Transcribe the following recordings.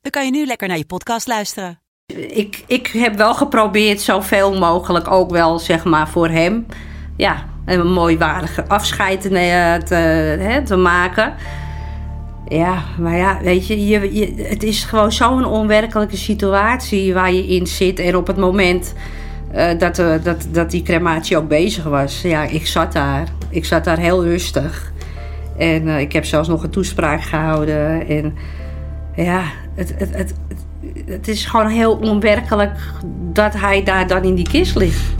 dan kan je nu lekker naar je podcast luisteren. Ik, ik heb wel geprobeerd zoveel mogelijk ook wel, zeg maar, voor hem... ja, een mooi waardige afscheid te, te, hè, te maken... Ja, maar ja, weet je, je, het is gewoon zo'n onwerkelijke situatie waar je in zit. En op het moment uh, dat, uh, dat, dat die crematie ook bezig was, ja, ik zat daar. Ik zat daar heel rustig. En ik heb zelfs nog een toespraak gehouden. En ja, het, het, het, het is gewoon heel onwerkelijk dat hij daar dan in die kist ligt.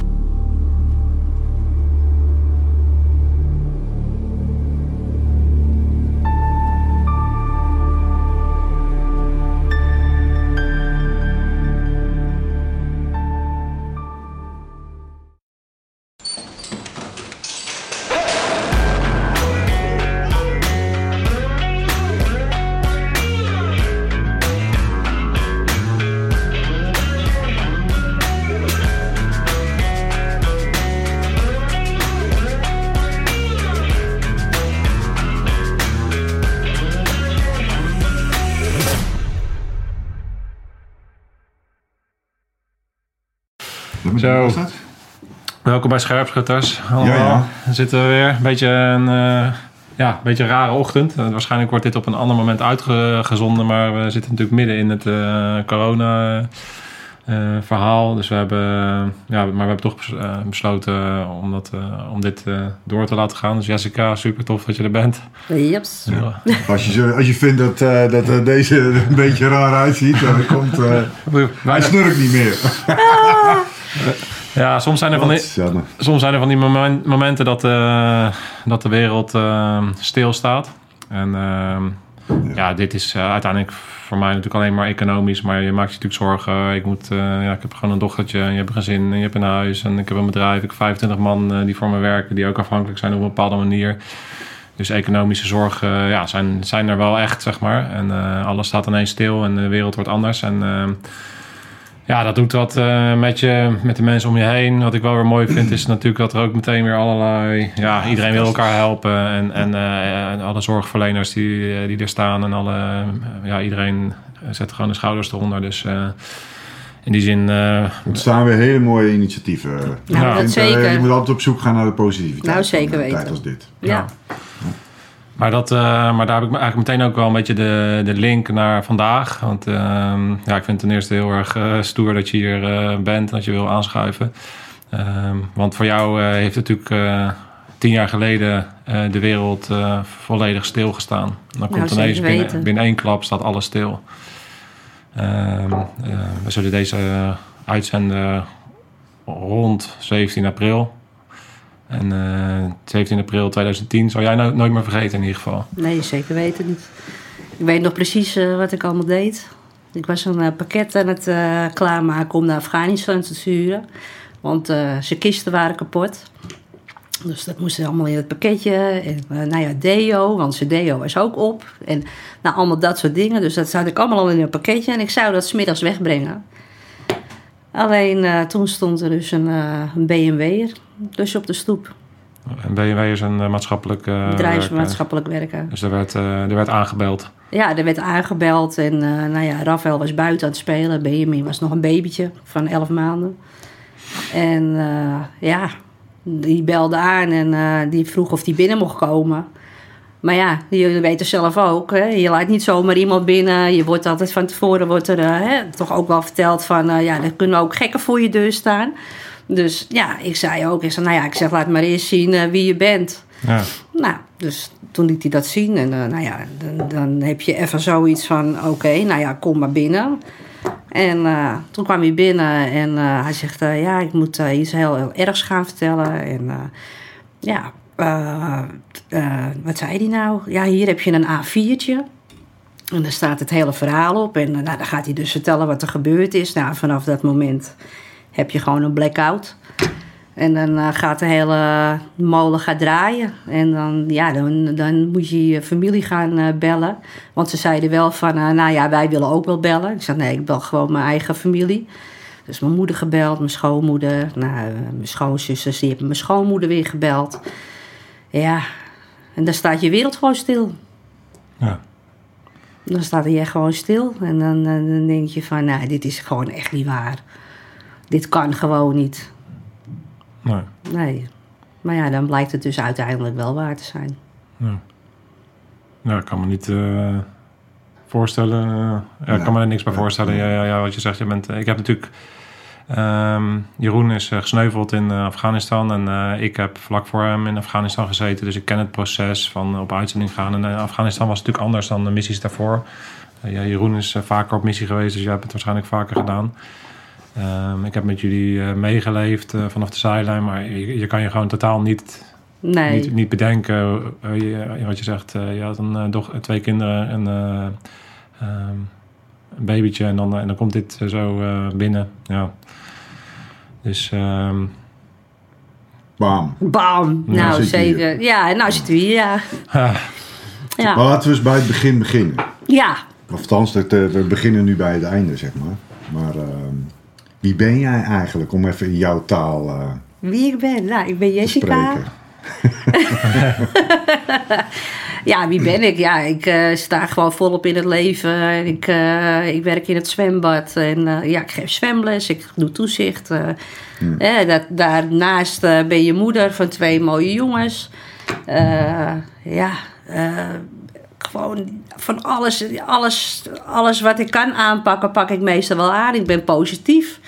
Zo. Welkom bij Scherpschutters. Allemaal. Ja, zitten we weer. Een beetje een, uh, ja, een beetje een rare ochtend. Uh, waarschijnlijk wordt dit op een ander moment uitgezonden. Maar we zitten natuurlijk midden in het uh, corona verhaal. Dus we hebben, ja, maar we hebben toch besloten om, dat, om dit door te laten gaan. Dus Jessica, super tof dat je er bent. Jeps. Ja. Als, je, zo- als je vindt dat, eh, dat eh, deze er een beetje raar uitziet, dan komt. eh, hij snurkt niet meer. Ja, soms zijn er van die, soms zijn er van die momen- momenten dat, eh, dat de wereld eh, stilstaat. En ehm, ja. dit is eh, uiteindelijk voor mij natuurlijk alleen maar economisch. Maar je maakt je natuurlijk zorgen. Ik, moet, eh, ja, ik heb gewoon een dochtertje. En je hebt een gezin. En je hebt een huis. En ik heb een bedrijf. Ik heb 25 man die voor me werken. Die ook afhankelijk zijn op een bepaalde manier. Dus economische zorgen ja, zijn, zijn er wel echt, zeg maar. En alles staat ineens stil en de wereld wordt anders. En ehm, ja, dat doet wat eh, met je, met de mensen om je heen. Wat ik wel weer mooi vind, is natuurlijk dat er ook meteen weer allerlei... Ja, iedereen wil elkaar helpen. En, en, eh, en alle zorgverleners die, eh, die er staan. En alle, ja, iedereen zet gewoon de schouders eronder. Dus eh, in die zin... eh, Er staan weer hele mooie initiatieven. Nou, eh, zeker. je moet altijd op zoek gaan naar de positiviteit. Nou, zeker weten. tijd als dit. Ja. Maar, dat, eh, maar daar heb ik eigenlijk meteen ook wel een beetje de, de link naar vandaag. Want ehm, ja, ik vind het ten eerste heel erg eh, stoer dat je hier eh, bent en dat je wil aanschuiven. Ehm, want voor jou heeft natuurlijk eh, tien jaar geleden de wereld volledig stilgestaan. Dan komt zeker ineens binnen, binnen één klap staat alles stil. Ehm, eh, we zullen deze uitzenden rond 17 april. En eh 17 april 2010 zal jij no- nooit meer vergeten in ieder geval. Nee, zeker weten niet. Ik weet nog precies eh, wat ik allemaal deed. Ik was een eh, pakket aan het klaarmaken om naar Afghanistan te sturen. Want zijn kisten waren kapot. Dus dat moest allemaal in het pakketje. En nou ja, deo, want zijn deo was ook op. En nou, allemaal dat soort dingen. Dus dat zat ik allemaal al in een pakketje. En ik zou dat smiddags wegbrengen. Alleen toen stond er dus een, een BMW'er dus op de stoep. En BMW is een eh, maatschappelijk eh, Bedrijf maatschappelijk werken. Dus er werd, eh, er werd aangebeld. Ja, er werd aangebeld en eh, nou ja, Rafael was buiten aan het spelen. Benjamin was nog een babytje van 11 maanden. En ja, die belde aan en die vroeg of die binnen mocht komen. Maar ja, jullie weten zelf ook, hè? je laat niet zomaar iemand binnen. Je wordt altijd van tevoren wordt er hè, toch ook wel verteld van... ja, er kunnen ook gekken voor je deur staan. Dus ja, ik zei ook, ik zei, nou ja, ik zeg laat maar eerst zien eh, wie je bent. Ja. Nou, dus toen liet hij dat zien. En eh, nou ja, dan, dan heb je even zoiets van: oké, nou ja, kom maar binnen. En eh, toen kwam hij binnen en hij zegt: Ja, ik moet iets heel, heel ergs gaan vertellen. En ja, wat zei hij nou? Ja, hier heb je een A4'tje. En daar staat het hele verhaal op. En nou, dan gaat hij dus vertellen wat er gebeurd is. Nou, vanaf dat moment heb je gewoon een blackout. En dan eh, gaat de hele molen gaan draaien. En dan, ja, dan, dan moet je je familie gaan eh, bellen. Want ze zeiden wel van, eh, nou ja, wij willen ook wel bellen. Ik zei, nee, ik bel gewoon mijn eigen familie. Dus mijn moeder gebeld, mijn schoonmoeder. Nou, mijn schoonzusters, die hebben mijn schoonmoeder weer gebeld. Ja, en dan staat je wereld gewoon stil. Ja. Dan staat hij echt gewoon stil. En dan, dan denk je van, nou, dit is gewoon echt niet waar. Dit kan gewoon niet. Nee. Nee. Maar ja, dan blijkt het dus uiteindelijk wel waar te zijn. Ja, ik kan me niet eh, voorstellen. eh, ja, ik kan me er niks bij voorstellen. Ja, ja, ja, wat je zegt, je bent, ik heb natuurlijk. ehm, Jeroen is eh, gesneuveld in eh, Afghanistan en eh, ik heb vlak voor hem in Afghanistan gezeten. Dus ik ken het proces van op uitzending gaan. En eh, Afghanistan was natuurlijk anders dan de missies daarvoor. Ja, Jeroen is vaker op missie geweest, dus jij hebt het waarschijnlijk vaker gedaan. Ehm, ik heb met jullie eh, meegeleefd eh, vanaf de zijlijn, maar je, je kan je gewoon totaal niet Nee. niet, niet bedenken eh, je- wat je zegt. eh, je had een, eh, doch, twee kinderen en eh, ehm, een babytje en dan, en dan komt dit zo eh, binnen. Ja. Dus ehm, Bam. Bam! Nou, zit je hier. zeker. Ja, en nou zitten we hier, ja. ja, Ja. Maar laten we eens bij het begin beginnen. ja. Of althans, dat, we beginnen nu bij het einde, zeg maar. Maar ehm, wie ben jij eigenlijk, om even in jouw taal eh, Wie ik ben? Nou, ik ben Jessica. Ja, wie ben ik? Ja, ik eh, sta gewoon volop in het leven. Ik, eh, ik werk in het zwembad. En ja, ik geef zwemles. Ik doe toezicht. Eh, dat, daarnaast ben je moeder van twee mooie jongens. Ja, gewoon van alles, alles, alles wat ik kan aanpakken, pak ik meestal wel aan. Ik ben positief.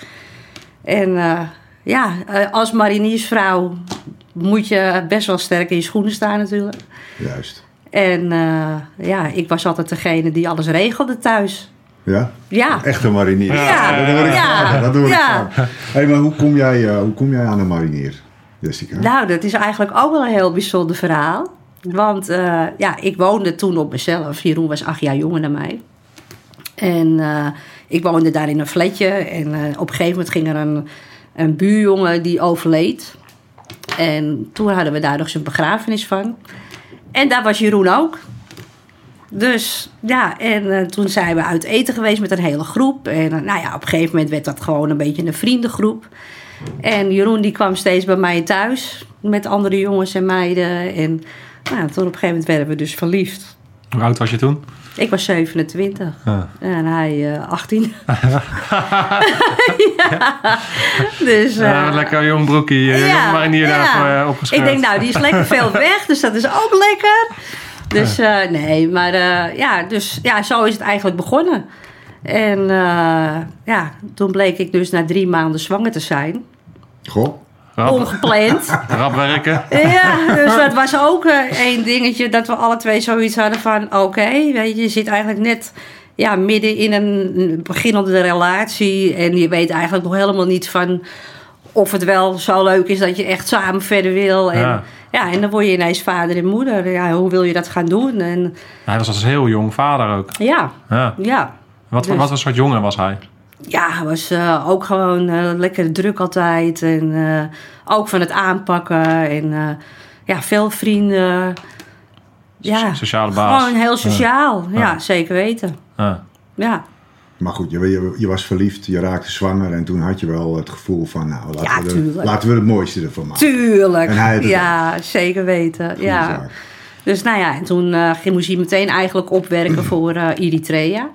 En eh, ja, eh, als mariniersvrouw moet je best wel sterk in je schoenen staan natuurlijk. Juist. En eh, ja, ik was altijd degene die alles regelde thuis. Ja? Ja. Echte marinier. Ja. dat hoor ik Ja. Dat hoor ik Ja. graag. Hey, maar hoe kom, jij, hoe kom jij aan een marinier, Jessica? Nou, dat is eigenlijk ook wel een heel bijzonder verhaal. Want eh, ja, ik woonde toen op mezelf. Jeroen was acht jaar jonger dan mij. En eh, ik woonde daar in een flatje. En eh, op een gegeven moment ging er een, een buurjongen die overleed. En toen hadden we daar nog zijn begrafenis van. En daar was Jeroen ook. Dus ja, en toen zijn we uit eten geweest met een hele groep. En nou ja, op een gegeven moment werd dat gewoon een beetje een vriendengroep. En Jeroen die kwam steeds bij mij thuis met andere jongens en meiden. En nou, toen op een gegeven moment werden we dus verliefd. hoe oud was je toen? Ik was 27 Ja. en hij eh 18. ja. Dus, eh, Ja, lekker jong broekie. Ja, ja, maar hier ja. daarvoor uh. Ik denk, nou, die is lekker veel weg, dus dat is ook lekker. Dus eh, nee, maar eh, ja, dus ja, zo is het eigenlijk begonnen. En eh, ja, toen bleek ik dus na drie maanden zwanger te zijn. Goh. Rap, Ongepland. rap werken. Ja, dus dat was ook eh, één dingetje dat we alle twee zoiets hadden van... oké, weet je, je zit eigenlijk net ja, midden in een beginnende relatie... en je weet eigenlijk nog helemaal niet van of het wel zo leuk is dat je echt samen verder wil. En, ja. Ja. en dan word je ineens vader en moeder. Ja, hoe wil je dat gaan doen? En, Hij was als heel jong vader ook. ja, Ja. ja. Wat, voor, Dus- wat voor soort jongen was hij? Ja, hij was eh, ook gewoon eh, lekker druk altijd. En eh, ook van het aanpakken. En eh, ja, veel vrienden. Ja, So- sociale baas. gewoon heel sociaal. Ja, Ja. zeker weten. Ja. Ja, Maar goed, je, je, je was verliefd, je raakte zwanger en toen had je wel het gevoel van, nou, laten, Ja, we, er, laten we het mooiste ervan maken. tuurlijk. En hij Ja, zeker weten. Goeie Ja. zaak. Dus nou ja, en toen eh, ging- moest hij meteen eigenlijk opwerken voor eh Eritrea.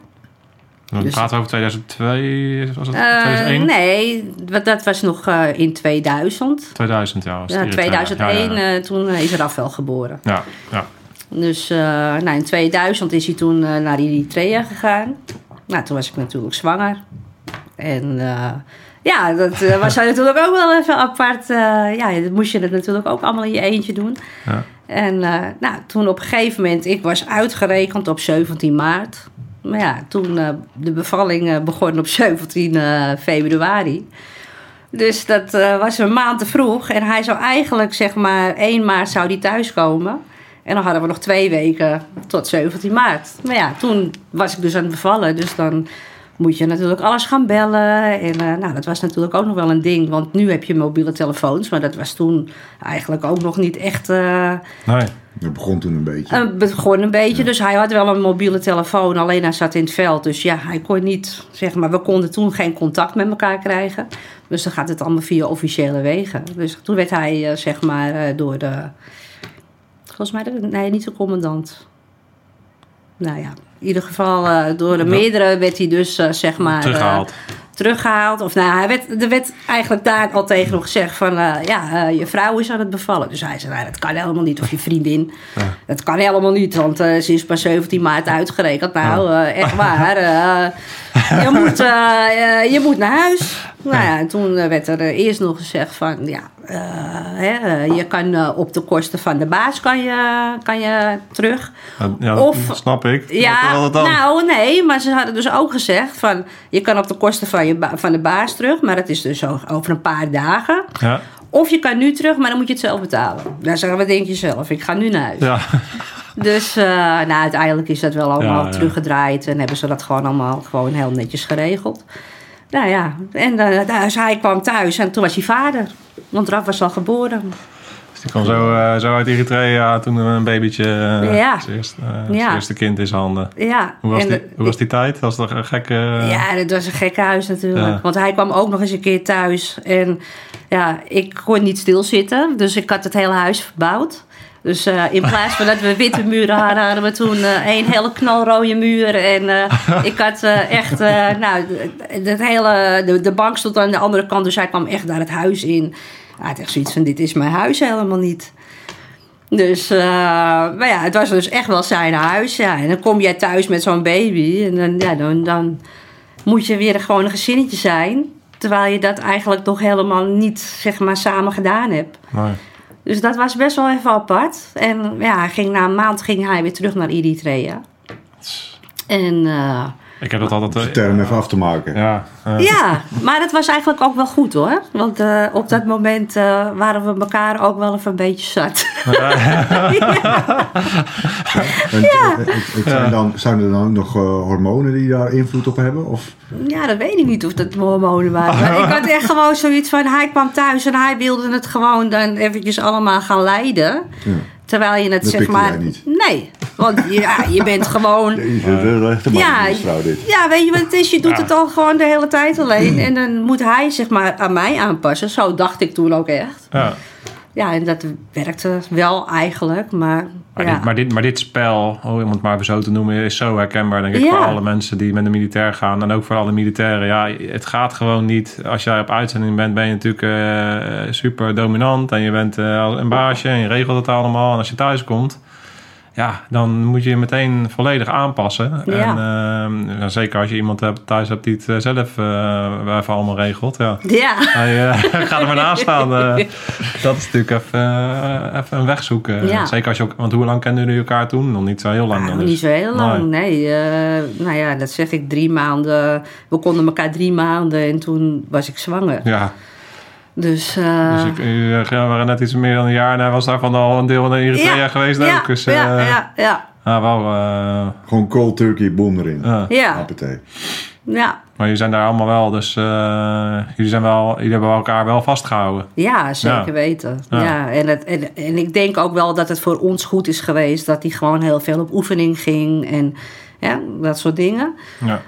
Dus- praten we over 2002, was het? Eh, 2001? nee, wat- dat was nog eh, in 2000. 2000, ja. was Ja, het Eritrea. 2001, Ja, ja. eh, toen is Rafael geboren. ja, ja. Dus eh, nou, in 2000 is hij toen eh, naar Eritrea gegaan. Nou, toen was ik natuurlijk zwanger. En eh, ja, dat eh, was natuurlijk ook wel even apart. eh, ja, dat moest je het natuurlijk ook allemaal in je eentje doen. Ja. En eh, nou, toen op een gegeven moment, ik was uitgerekend op 17 maart. Maar ja, toen eh, de bevalling eh, begon op 17 eh, februari. Dus dat was een maand te vroeg. En hij zou eigenlijk, zeg maar, 1 maart zou hij thuiskomen. En dan hadden we nog twee weken tot 17 maart. Maar ja, toen was ik dus aan het bevallen. Dus dan moet je natuurlijk alles gaan bellen. En nou, dat was natuurlijk ook nog wel een ding. Want nu heb je mobiele telefoons. Maar dat was toen eigenlijk ook nog niet echt... Nee. Dat begon toen een beetje. Het begon een beetje. Dus hij had wel een mobiele telefoon. Alleen hij zat in het veld. Dus ja, hij kon niet... Zeg maar, we konden toen geen contact met elkaar krijgen. Dus dan gaat het allemaal via officiële wegen. Dus toen werd hij, zeg maar, door de... Volgens mij, de, nee, niet de commandant. Nou ja, in ieder geval uh, door de meerdere werd hij dus uh, zeg maar teruggehaald. Uh, teruggehaald. Of nou, hij werd, er werd eigenlijk daar al tegen hem gezegd van ja, je vrouw is aan het bevallen. Dus hij zei, nou, dat kan helemaal niet. Of je vriendin. Ja. Dat kan helemaal niet, want ze is pas 17 maart uitgerekend. Nou, echt waar. Je, moet, je moet naar huis. Nou ja, en toen werd er eerst nog gezegd van ja, uh, hè, je kan uh, op de kosten van de baas kan je, kan je terug. Ja, of, snap ik. Ja, nou nee, maar ze hadden dus ook gezegd van je kan op de kosten van, je van de baas terug, maar dat is dus over een paar dagen. Ja. Of je kan nu terug, maar dan moet je het zelf betalen. Dan zeggen we, denk je zelf, ik ga nu naar huis. Ja. Dus uh, nou, uiteindelijk is dat wel allemaal ja, teruggedraaid en hebben ze dat gewoon allemaal gewoon heel netjes geregeld. Nou ja, en uh, dus hij kwam thuis en toen was hij vader. Want Raf was al geboren. Dus die kwam zo, uh, zo uit Eritrea toen een babytje, uh, ja. zijn, eerste, ja. eerste kind in zijn handen. Ja. Hoe was, en die, hoe was die tijd? Was dat een gekke... Ja, dat was een gekke huis natuurlijk. Ja. Want hij kwam ook nog eens een keer thuis. En ja, ik kon niet stilzitten. Dus ik had het hele huis verbouwd. Dus uh, in plaats van dat we witte muren hadden, hadden we toen uh, een hele knalrode muur. En uh, ik had echt, nou, het hele, de, de, bank stond aan de andere kant, dus hij kwam echt naar het huis in. Hij had echt zoiets van: dit is mijn huis helemaal niet. Dus, maar ja, het was dus echt wel zijn huis. Ja. En dan kom jij thuis met zo'n baby en dan, ja, dan, dan moet je weer gewoon een gezinnetje zijn. Terwijl je dat eigenlijk toch helemaal niet, zeg maar, samen gedaan hebt. Dus dat was best wel even apart. En ja, ging, na een maand ging hij weer terug naar Eritrea. En... Ik heb dat altijd... Uh, Vertel hem even af te maken. Ja, uh. ja, maar dat was eigenlijk ook wel goed hoor. Want uh, op dat moment waren we elkaar ook wel even een beetje zat. Ja. en, ja. Het, het zijn, dan, zijn er dan ook nog hormonen die daar invloed op hebben? Of? Ja, dat weet ik niet of dat hormonen waren. Maar ik had echt gewoon zoiets van... Hij kwam thuis en hij wilde het gewoon dan eventjes allemaal gaan leiden. Ja. Terwijl je het Dat zeg maar... jij niet. Nee, want ja, je bent gewoon... Jezus, Ja, ja, weet je wat het is? Je doet het al gewoon de hele tijd alleen. En dan moet hij zich maar aan mij aanpassen. Zo dacht ik toen ook echt. Ja. Ja, en dat werkte wel eigenlijk, maar... Maar, ja. dit, maar, dit, maar dit spel, oh, om het maar zo te noemen, is zo herkenbaar denk ik Ja. voor alle mensen die met de militair gaan. En ook voor alle militairen. Ja, het gaat gewoon niet. Als jij op uitzending bent, ben je natuurlijk eh, super dominant. En je bent eh, een baasje en je regelt het allemaal. En als je thuis komt, ja, dan moet je je meteen volledig aanpassen. Ja. En ehm, zeker als je iemand hebt, thuis hebt die het eh, zelf eh, even allemaal regelt. Ja. Ja. Hij eh, gaat er maar naast staan. dat is natuurlijk even, even een weg zoeken. Ja. Zeker als je ook, want hoe lang kennen jullie elkaar toen? Nog niet zo heel lang. Ah, dan dus. niet zo heel lang, nee. Eh, nou ja, dat zeg ik drie maanden. We konden elkaar drie maanden en toen was ik zwanger. Ja, Dus, eh, dus ik, jullie eh, waren net iets meer dan een jaar en hij was daarvan al een deel van Eritrea ja, geweest ja, ook. Dus eh, ja, ja, ja, ah, wel, eh, Gewoon cold turkey, boom erin. ja. ja, Appetee. ja. Maar jullie zijn daar allemaal wel, dus eh, jullie, zijn wel, jullie hebben elkaar wel vastgehouden. Ja, zeker Ja. weten. Ja. Ja. en, het, en, en ik denk ook wel dat het voor ons goed is geweest dat hij gewoon heel veel op oefening ging en ja, dat soort dingen. Ja,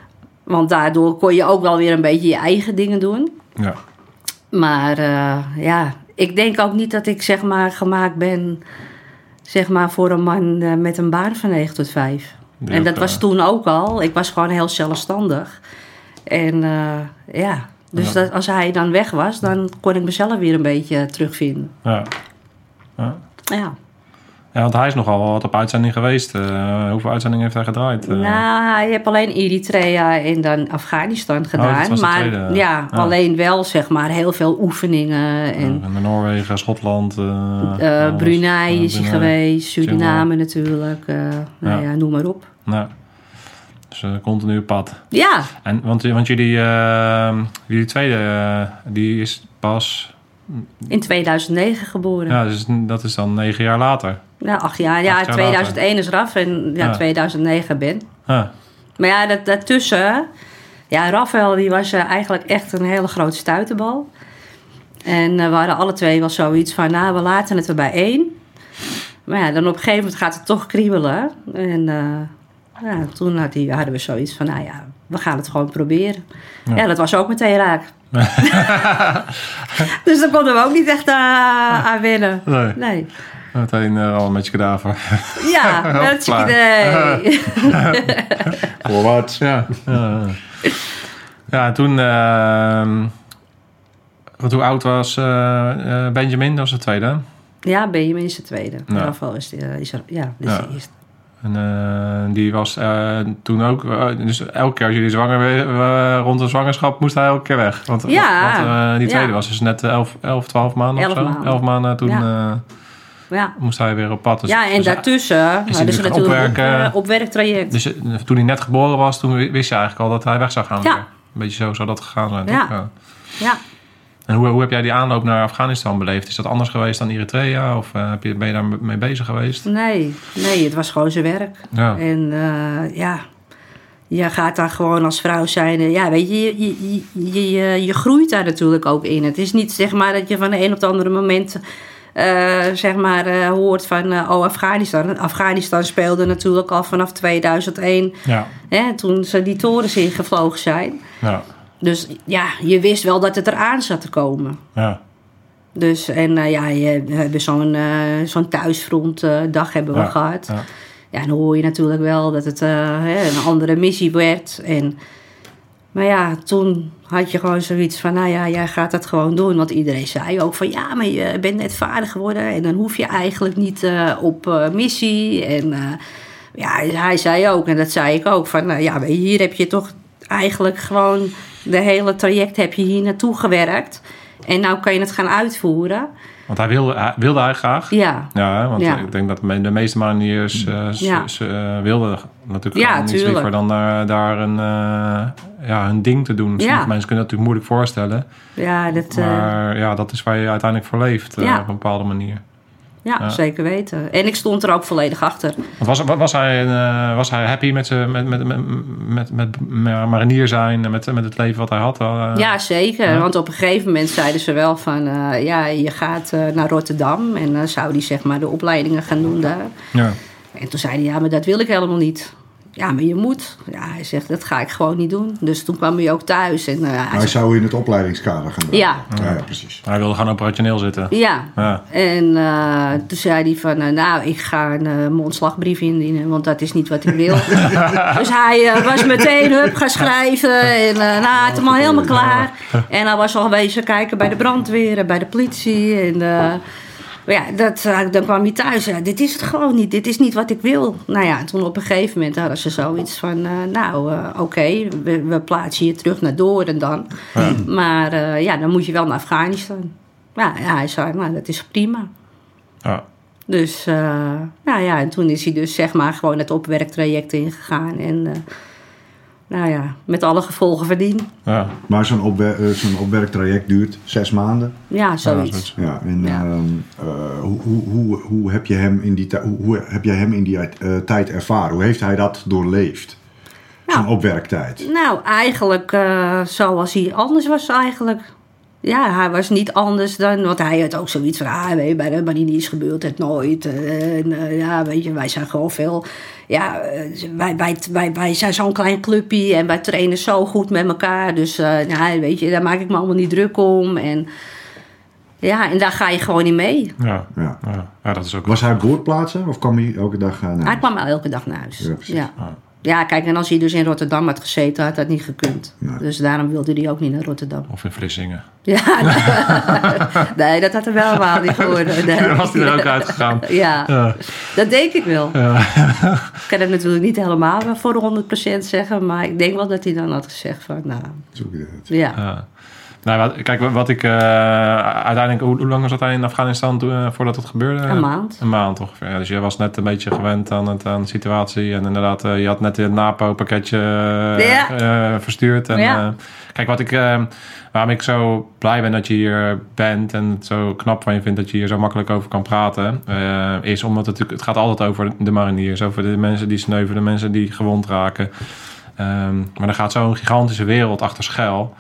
Want daardoor kon je ook wel weer een beetje je eigen dingen doen. ja. Maar eh, ja, ik denk ook niet dat ik zeg maar gemaakt ben zeg maar, voor een man eh, met een baan van 9 tot 5. Die en dat was toen ook al. Ik was gewoon heel zelfstandig. En eh, ja, dus Ja. Dat, als hij dan weg was, dan kon ik mezelf weer een beetje terugvinden. ja. ja. Ja. Ja, want hij is nogal wat op uitzending geweest. Eh, hoeveel uitzendingen heeft hij gedraaid? Eh, Nou, hij heeft alleen Eritrea en dan Afghanistan gedaan. Oh, de maar tweede. ja, Ja. alleen wel zeg maar heel veel oefeningen. En en Noorwegen, Schotland. eh, eh. Brunei Eh, is hij geweest, Suriname natuurlijk. eh, nou Ja. ja, noem maar op. Ja. Dus eh, continu pad. Ja, En, want, want jullie, eh, jullie tweede, eh, die is pas... in 2009 geboren. Ja, dus dat is dan negen jaar later. Ja, acht jaar. Ja, Acht jaar 2001 is Raf en ja, Ja. 2009 Ben. Ah, Maar ja, dat, daartussen... Ja, Rafael die was eh, eigenlijk echt een hele grote stuiterbal. En eh, we hadden alle twee wel zoiets van... Nou, we laten het er bij één. Maar ja, dan op een gegeven moment gaat het toch kriebelen. En eh, ja, toen had die, hadden we zoiets van... Nou ja, we gaan het gewoon proberen. Ja, dat was ook meteen raak. dus daar konden we ook niet echt aan winnen. Nee. Nee. Meteen eh, al een beetje kadaver. Ja, zie je. Voorwaarts. ja. ja. Ja, en toen... ehm, want hoe oud was eh, eh, Benjamin? Dat was de tweede. Ja, Benjamin is de tweede. Ja. Rafael is, de, is er, ja, dit is de eerste. En die was toen ook... dus elke keer als jullie zwanger werden, rond de zwangerschap, moest hij elke keer weg. Want, Ja. want die tweede Ja. was dus net 11, 11 12 maanden Elf of zo. maanden. 11 maanden toen Ja. Eh, Ja. moest hij weer op pad. Dus, ja, en dus, daartussen hadden ze natuurlijk op, opwerken. eh, opwerktraject. Dus eh, toen hij net geboren was, toen wist je eigenlijk al dat hij weg zou gaan. Ja. weer. Een beetje zo zou dat gegaan zijn. Ja. toch? Ja. En hoe, hoe heb jij die aanloop naar Afghanistan beleefd? Is dat anders geweest dan Eritrea? Of eh, heb je, ben je daar mee bezig geweest? Nee, nee, het was gewoon zijn werk. Ja. En eh, ja, je gaat daar gewoon als vrouw zijn. eh, Ja, weet je je, je, je, je, je groeit daar natuurlijk ook in. Het is niet zeg maar dat je van de een op het andere moment... eh, zeg maar eh, hoort van eh, oh Afghanistan. Afghanistan speelde natuurlijk al vanaf 2001 Ja. hè, toen ze die torens ingevlogen zijn. Ja. Dus ja, je wist wel dat het eraan zat te komen. Ja. Dus en ja, je, we hebben zo'n zo'n thuisfrontdag hebben we gehad. ja. Ja, dan hoor je natuurlijk wel dat het hè, een andere missie werd. En, maar ja, toen had je gewoon zoiets van, nou ja, jij gaat dat gewoon doen. Want iedereen zei ook van, ja, maar je bent net vader geworden. En dan hoef je eigenlijk niet eh, op eh, missie. En eh, ja, hij zei ook, en dat zei ik ook, van, nou ja, hier heb je toch eigenlijk gewoon... De hele traject heb je hier naartoe gewerkt. En nou kan je het gaan uitvoeren. Want hij wilde, hij, wilde hij graag. Ja, Ja, want Ja. ik denk dat de meeste mariniers eh, s- Ja. eh, wilden natuurlijk Ja, niets tuurlijk. liever dan daar, daar een, eh, ja, hun ding te doen. Mensen kunnen dat natuurlijk moeilijk voorstellen. ja, dat, eh, Maar ja, dat is waar je uiteindelijk voor leeft eh, op een bepaalde manier. Ja, ja. zeker weten. En ik stond er ook volledig achter. Was, was, hij, eh, was hij happy met, z'n- met, met, met, met, met marinier zijn en met, met het leven wat hij had? Eh, Ja, zeker. Ja. Want op een gegeven moment zeiden ze wel van... eh, ja, je gaat eh, naar Rotterdam. En dan zou die zeg maar de opleidingen gaan doen daar. ja. En toen zei hij, ja, maar dat wil ik helemaal niet. Ja, maar je moet. Ja, hij zegt, dat ga ik gewoon niet doen. Dus toen kwam hij ook thuis. En, eh, hij Hij zegt, zou in het opleidingskader gaan Ja. ja, ja, precies. Hij wilde gewoon operationeel zitten. ja. Ja. En eh, toen zei hij van, eh, nou, ik ga een eh, mondslagbrief indienen, want dat is niet wat ik wil. dus hij was meteen hup gaan schrijven en eh, nou, hij had hem al helemaal klaar. En hij was al wezen kijken bij de brandweer en bij de politie. En eh, maar ja, dat, eh, dan kwam hij thuis. Ja, dit is het gewoon niet. Dit is niet wat ik wil. Nou ja, toen op een gegeven moment hadden ze zoiets van... eh, nou, eh, oké, we, we plaatsen je terug naar Doorn dan. Maar ja, dan moet je wel naar Afghanistan. Ja, ja, hij zei, nou, dat is prima. Ja. Dus, nou ja, en toen is hij dus zeg maar gewoon het opwerktraject ingegaan. En, nou ja, met alle gevolgen van dien. Ja. Maar zo'n opwer eh, zo'n opwerktraject duurt zes maanden. Ja, zoiets. Ja, en Ja. ehm, eh, hoe, hoe, hoe, hoe heb je hem in die, hoe, heb jij hem in die eh, tijd ervaren? Hoe heeft hij dat doorleefd? Zo'n Nou. opwerktijd. Nou, eigenlijk eh, zoals hij anders was eigenlijk. Ja, hij was niet anders dan... Want hij had ook zoiets van... Ah, weet je, bij de mariniers gebeurt het nooit. eh, En eh, ja, weet je, wij zijn gewoon veel... Ja, eh, wij, wij, wij, wij zijn zo'n klein clubje en wij trainen zo goed met elkaar. Dus eh, nou, weet je, daar maak ik me allemaal niet druk om. En ja, en daar ga je gewoon niet mee. Ja. Ja. Ja. ja, dat is ook... Was hij boordplaatsen of kwam hij elke dag aan? Hij kwam elke dag naar huis. Ja, precies. Ja. Ja, kijk, en als hij dus in Rotterdam had gezeten, had dat niet gekund. Nee. Dus daarom wilde hij ook niet naar Rotterdam. Of in Vlissingen. Ja, nee, dat had er wel helemaal niet geworden. Nee. Dan was hij er ook uitgegaan. Ja, Ja. dat denk ik wel. Ja. Ik kan het natuurlijk niet helemaal voor de 100% zeggen, maar ik denk wel dat hij dan had gezegd van, nou, Zoek je dat. ja. Ja. Nou, wat, kijk, wat ik uh, uiteindelijk... Hoe, hoe, lang was dat in Afghanistan uh, voordat het gebeurde? Een maand. Een maand ongeveer. Ja, dus je was net een beetje gewend aan, het, aan de situatie. En inderdaad, uh, je had net het NAPO-pakketje ja. verstuurd. En, ja. kijk, wat ik, waarom ik zo blij ben dat je hier bent... en het zo knap van je vindt dat je hier zo makkelijk over kan praten... is omdat het, het gaat altijd over de mariniers. Over de mensen die sneuvelen, de mensen die gewond raken... Um, maar er gaat zo'n gigantische wereld achter schuil.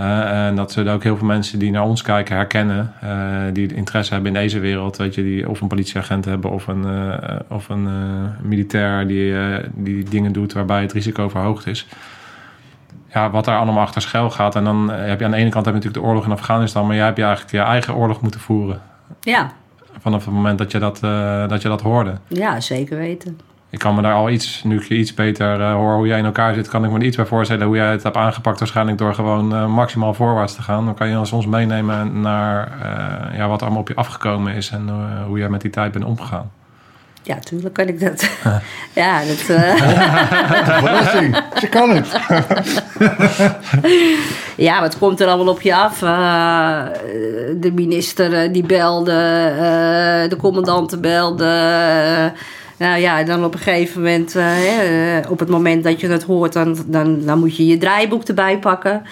Uh, en dat zullen ook heel veel mensen die naar ons kijken herkennen. Uh, die interesse hebben in deze wereld. Weet je, die of een politieagent hebben of een, uh, of een militair die, die dingen doet waarbij het risico verhoogd is. Ja, wat daar allemaal achter schuil gaat. En dan heb je aan de ene kant heb je natuurlijk de oorlog in Afghanistan. Maar jij hebt je eigenlijk je eigen oorlog moeten voeren. Ja. Vanaf het moment dat je dat, dat, je dat hoorde. Ja, zeker weten ik kan me daar al iets, nu ik je iets beter uh, hoor hoe jij in elkaar zit, kan ik me er iets bij voorstellen hoe jij het hebt aangepakt. Waarschijnlijk door gewoon uh, maximaal voorwaarts te gaan. Dan kan je ons meenemen naar uh, ja, wat allemaal op je afgekomen is en hoe jij met die tijd bent omgegaan. Ja, tuurlijk kan ik dat. ja, dat. Verrassing, kan het. ja, wat komt er allemaal op je af? de minister die belde, de commandanten belden nou ja, dan op een gegeven moment, uh, op het moment dat je het hoort, dan, dan, dan moet je je draaiboek erbij pakken.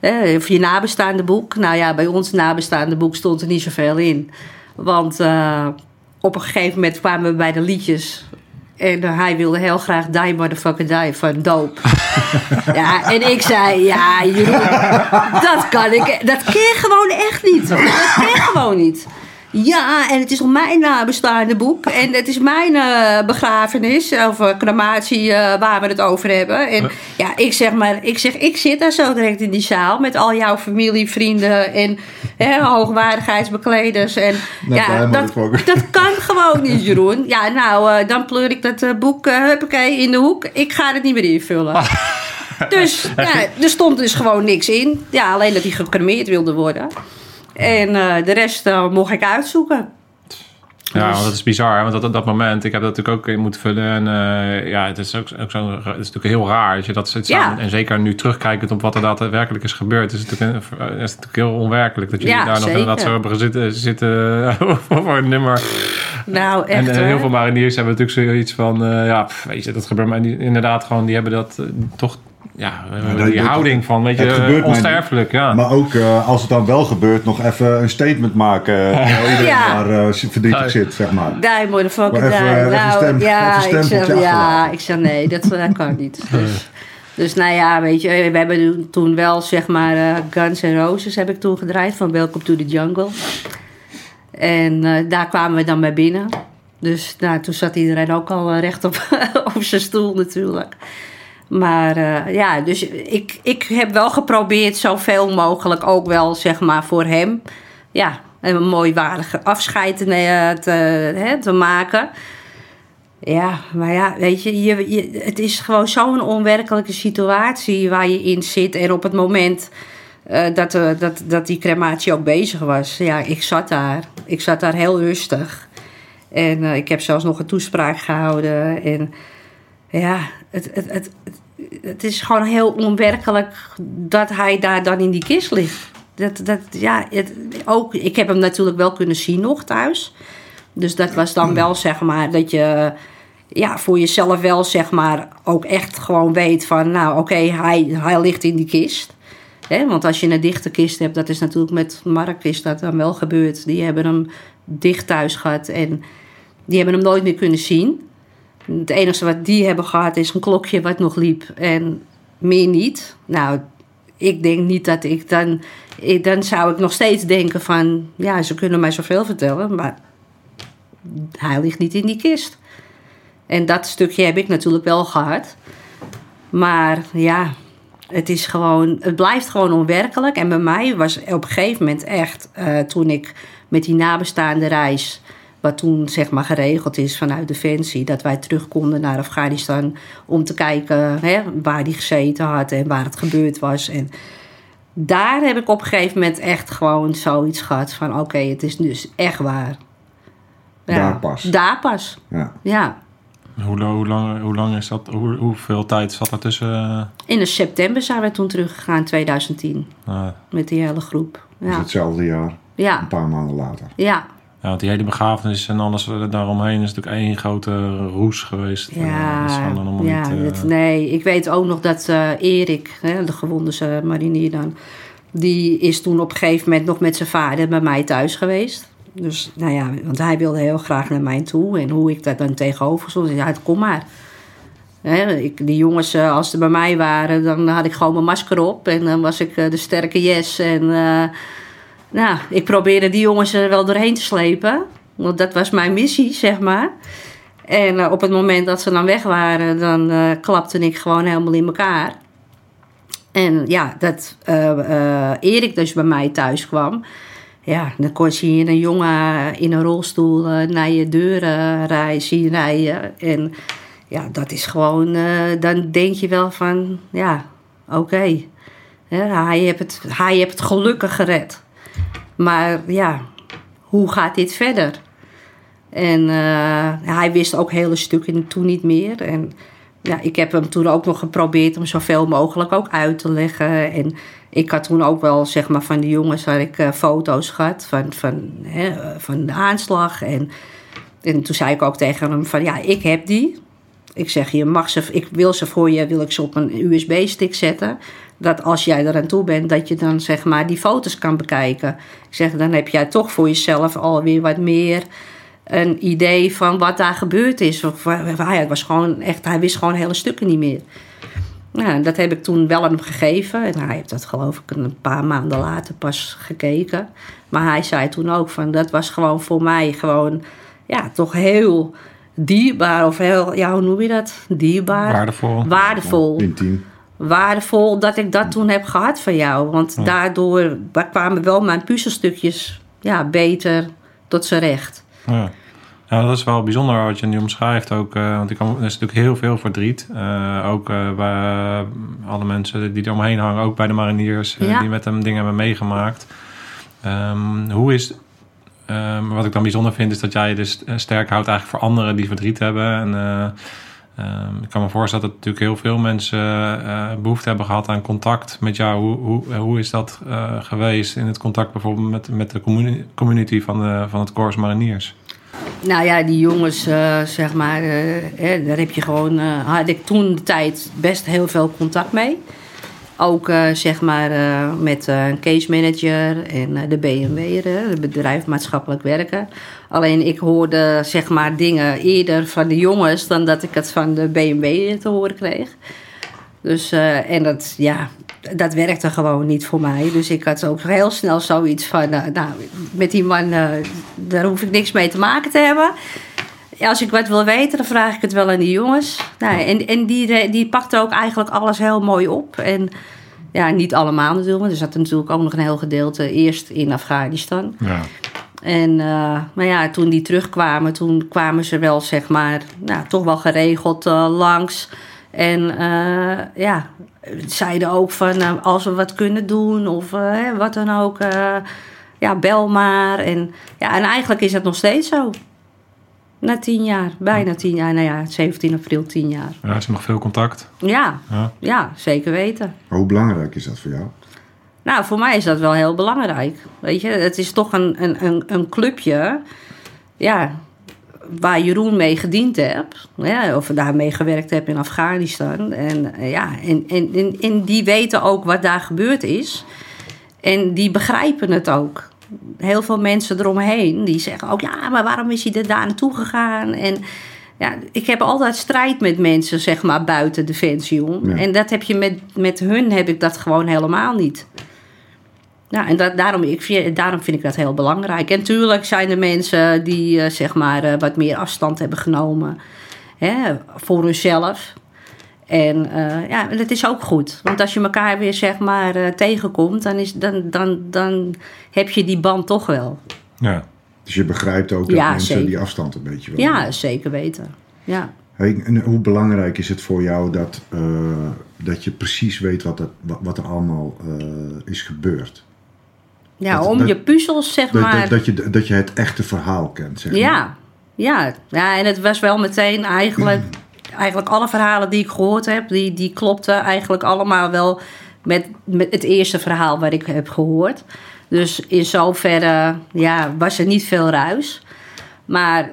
Uh, of je nabestaande boek. Nou ja, bij ons nabestaande boek stond er niet zoveel in. Want uh, op een gegeven moment kwamen we bij de liedjes. En hij wilde heel graag Die Motherfucker Die van Doop. ja, en ik zei, ja Jeroen, dat kan ik, dat ken gewoon echt niet. Dat ken gewoon niet. Ja, en het is op mijn nabestaande boek. En het is mijn uh, begrafenis, of uh, crematie, uh, waar we het over hebben. En ja, ik zeg maar, ik zeg, ik zit daar zo direct in die zaal met al jouw familie, vrienden en hè, hoogwaardigheidsbekleders. En ja, dat, dat kan gewoon niet, Jeroen. Ja, nou, dan pleur ik dat boek, huppakee, in de hoek. Ik ga het niet meer invullen. Dus ja, er stond dus gewoon niks in. Ja, alleen dat hij gecremeerd wilde worden. En uh, de rest uh, mocht ik uitzoeken. Ja, dus- want dat is bizar. Want dat, dat moment, ik heb dat natuurlijk ook in moeten vullen. En uh, ja, het is ook, ook zo, het is natuurlijk heel raar. Als je dat zit ja. En zeker nu terugkijkend op wat er daadwerkelijk is gebeurd. Is het natuurlijk, is het natuurlijk heel onwerkelijk dat jullie ja, daar nog inderdaad zo hebben zitten, zitten voor een nummer. Nou, echt. En heel veel mariniers hebben natuurlijk zoiets van, uh, ja, pff, weet je, dat gebeurt maar inderdaad gewoon, die hebben dat toch ja, ja die houding van, weet je, onsterfelijk. ja. Maar ook uh, als het dan wel gebeurt, nog even een statement maken. Uh, iedereen ja. daar uh, verdrietig zit, zeg maar. Daar fucking daar. Nou, stem, ja, ik zeg, ja, ik zeg nee, dat, dat kan niet. Dus, dus nou ja, weet je, we hebben toen wel zeg maar Guns N' Roses heb ik toen gedraaid van Welcome to the Jungle. En daar kwamen we dan bij binnen. Dus nou, toen zat iedereen ook al recht op, op zijn stoel natuurlijk. Maar uh, ja, dus ik, ik heb wel geprobeerd zoveel mogelijk ook wel, zeg maar, voor hem... ja, een mooi waardige afscheid te, hè, te maken. Ja, maar ja, weet je, je, het is gewoon zo'n onwerkelijke situatie waar je in zit. En op het moment uh, dat, dat, dat die crematie ook bezig was, ja, ik zat daar. Ik zat daar heel rustig. En ik heb zelfs nog een toespraak gehouden. En ja, het, het, het, het is gewoon heel onwerkelijk dat hij daar dan in die kist ligt. Dat, dat, ja, ook, ik heb hem natuurlijk wel kunnen zien nog thuis. Dus dat was dan wel zeg maar dat je ja, voor jezelf wel zeg maar ook echt gewoon weet van nou oké, hij, hij ligt in die kist. Want als je een dichte kist hebt, dat is natuurlijk met Mark is dat dan wel gebeurd. Die hebben hem dicht thuis gehad en die hebben hem nooit meer kunnen zien. Het enige wat die hebben gehad is een klokje wat nog liep en meer niet. Nou, ik denk niet dat ik dan. Dan zou ik nog steeds denken van. Ja, ze kunnen mij zoveel vertellen, maar hij ligt niet in die kist. En dat stukje heb ik natuurlijk wel gehad. Maar ja, het is gewoon. Het blijft gewoon onwerkelijk. En bij mij was op een gegeven moment echt. Uh, toen ik met die nabestaande reis wat toen zeg maar geregeld is vanuit Defensie. Dat wij terug konden naar Afghanistan om te kijken hè, waar die gezeten had en waar het gebeurd was. En daar heb ik op een gegeven moment echt gewoon zoiets gehad van oké, het is dus echt waar. Ja, daar pas. Daar pas. Ja. ja. Hoe, hoe, lang, hoe lang is dat? Hoe, hoeveel tijd zat er tussen? eh, In de september zijn we toen teruggegaan, 2010. nou, Met die hele groep. Dus Ja, hetzelfde jaar, een ja, paar maanden later. ja. Ja, want die hele begrafenis en alles eh, daaromheen is natuurlijk één grote roes geweest. Eh, Ja, dat allemaal ja niet, eh, dat- nee, ik weet ook nog dat eh, Erik, hè, de gewonde eh, marinier dan, die is toen op een gegeven moment nog met zijn vader bij mij thuis geweest. Dus nou ja, want hij wilde heel graag naar mij toe. En hoe ik daar dan tegenover stond, zei hij, kom maar. Hè, ik, die jongens, eh, als ze bij mij waren, dan had ik gewoon mijn masker op. En dan was ik eh, de sterke yes. En eh, nou, ik probeerde die jongens er wel doorheen te slepen. Want dat was mijn missie, zeg maar. En eh, op het moment dat ze dan weg waren, dan eh, klapte ik gewoon helemaal in elkaar. En ja, dat eh, Erik dus bij mij thuis kwam. Ja, dan kon je een jongen in een rolstoel naar je deur eh, rijden, zien rijden. En ja, dat is gewoon, dan denk je wel van, ja, oké. Hij heeft het, hij heeft het gelukkig gered. Maar ja, hoe gaat dit verder? En eh, hij wist ook hele stukken toen niet meer. En ja, ik heb hem toen ook nog geprobeerd om zoveel mogelijk ook uit te leggen. En ik had toen ook wel, zeg maar, van de jongens had ik eh, foto's gehad van, van, hè, van de aanslag. En, en toen zei ik ook tegen hem van, ja, ik heb die. Ik zeg, je mag ze, ik wil ze voor je, wil ik ze op een USB-stick zetten. Dat als jij eraan toe bent, dat je dan zeg maar die foto's kan bekijken. Ik zeg, dan heb jij toch voor jezelf alweer wat meer een idee van wat daar gebeurd is. Of, wa- wa- hij, was gewoon echt, hij wist gewoon hele stukken niet meer. Nou, dat heb ik toen wel aan hem gegeven. En hij heeft dat geloof ik een paar maanden later pas gekeken. Maar hij zei toen ook van dat was gewoon voor mij gewoon ja, toch heel dierbaar. Of heel, ja, hoe noem je dat? Dierbaar. Waardevol. Waardevol Intiem. Waardevol dat ik dat toen heb gehad van jou. Want daardoor kwamen wel mijn puzzelstukjes ja, beter tot zijn recht. Ja. ja, dat is wel bijzonder wat je nu omschrijft ook. eh, want ik kan, er is natuurlijk heel veel verdriet. Eh, ook bij eh, alle mensen die er omheen hangen. Ook bij de mariniers Ja. die met hem dingen hebben meegemaakt. Ehm, hoe is... ehm, wat ik dan bijzonder vind is dat jij je dus sterk houdt eigenlijk voor anderen die verdriet hebben. En eh, ehm, ik kan me voorstellen dat natuurlijk heel veel mensen eh, behoefte hebben gehad aan contact met jou. Hoe, hoe, hoe is dat eh, geweest in het contact bijvoorbeeld met, met de communi- community van, van het Corps Mariniers? Nou ja, die jongens, eh, zeg maar, daar heb je gewoon, had ik toen de tijd best heel veel contact mee. Ook zeg maar met een case manager en de BMW, het bedrijf maatschappelijk werken. Alleen ik hoorde zeg maar dingen eerder van de jongens dan dat ik het van de BMW te horen kreeg. Dus, eh, en dat, ja, dat werkte gewoon niet voor mij. Dus ik had ook heel snel zoiets van, eh, nou, met die man, eh, daar hoef ik niks mee te maken te hebben. Als ik wat wil weten, dan vraag ik het wel aan die jongens. Nou, en en die, die pakte ook eigenlijk alles heel mooi op. En ja, niet allemaal natuurlijk, want er zat natuurlijk ook nog een heel gedeelte eerst in Afghanistan. Ja. En uh, maar ja, toen die terugkwamen, toen kwamen ze wel, zeg maar, nou, toch wel geregeld uh, langs. En uh, ja, zeiden ook van uh, als we wat kunnen doen of uh, wat dan ook, ja, bel maar. En, ja, en eigenlijk is het nog steeds zo. Na tien jaar, bijna tien jaar, nou ja, 17 april tien jaar. Ja, is er nog veel contact? Ja, ja, ja zeker weten. Maar hoe belangrijk is dat voor jou? Nou, voor mij is dat wel heel belangrijk. Weet je, het is toch een, een, een, een clubje. Ja, waar Jeroen mee gediend hebt. Ja, of daarmee gewerkt hebt in Afghanistan. En, ja, en, en, en, en die weten ook wat daar gebeurd is. En die begrijpen het ook. Heel veel mensen eromheen die zeggen ook... ja, maar waarom is hij er daar naartoe gegaan? En ja, ik heb altijd strijd met mensen, zeg maar, buiten Defensie om. Ja. En dat heb je met, met hun heb ik dat gewoon helemaal niet. Ja, en dat, daarom, ik, daarom vind ik dat heel belangrijk. En tuurlijk zijn er mensen die uh, zeg maar uh, wat meer afstand hebben genomen hè, voor hunzelf. En uh, ja, dat is ook goed. Want als je elkaar weer zeg maar tegenkomt, dan, is, dan, dan, dan heb je die band toch wel. Ja. Dus je begrijpt ook dat ja, mensen zeker. die afstand een beetje wel. Ja, zeker weten. Ja. Hey, en hoe belangrijk is het voor jou dat, dat je precies weet wat er, wat er allemaal is gebeurd? Ja, dat, om dat, je puzzels, zeg dat, maar. Dat, je, dat je het echte verhaal kent, zeg ja. maar. Ja, ja, en het was wel meteen eigenlijk... Eigenlijk alle verhalen die ik gehoord heb, die, die klopten eigenlijk allemaal wel met, met het eerste verhaal wat ik heb gehoord. Dus in zoverre ja, was er niet veel ruis. Maar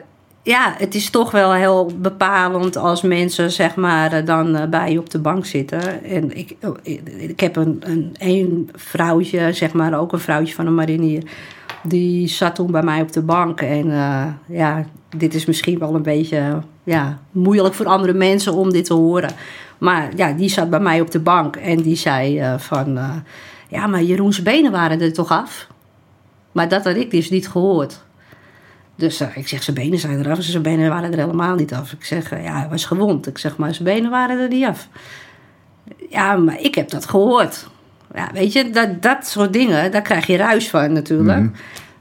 ja, het is toch wel heel bepalend als mensen zeg maar dan eh, bij je op de bank zitten. En ik, oh, ik heb een, een, vrouwtje, zeg maar ook een vrouwtje van een marinier. Die zat toen bij mij op de bank. En eh, ja, dit is misschien wel een beetje ja, moeilijk voor andere mensen om dit te horen. Maar ja, die zat bij mij op de bank en die zei van... Ja, maar Jeroen's benen waren er toch af? Maar dat had ik dus niet gehoord. Dus uh, ik zeg, zijn benen zijn eraf. Zijn benen waren er helemaal niet af. Ik zeg, ja, hij was gewond. Ik zeg, maar zijn benen waren er niet af. Ja, maar ik heb dat gehoord. Ja, weet je, dat, dat soort dingen, daar krijg je ruis van natuurlijk. Mm -hmm.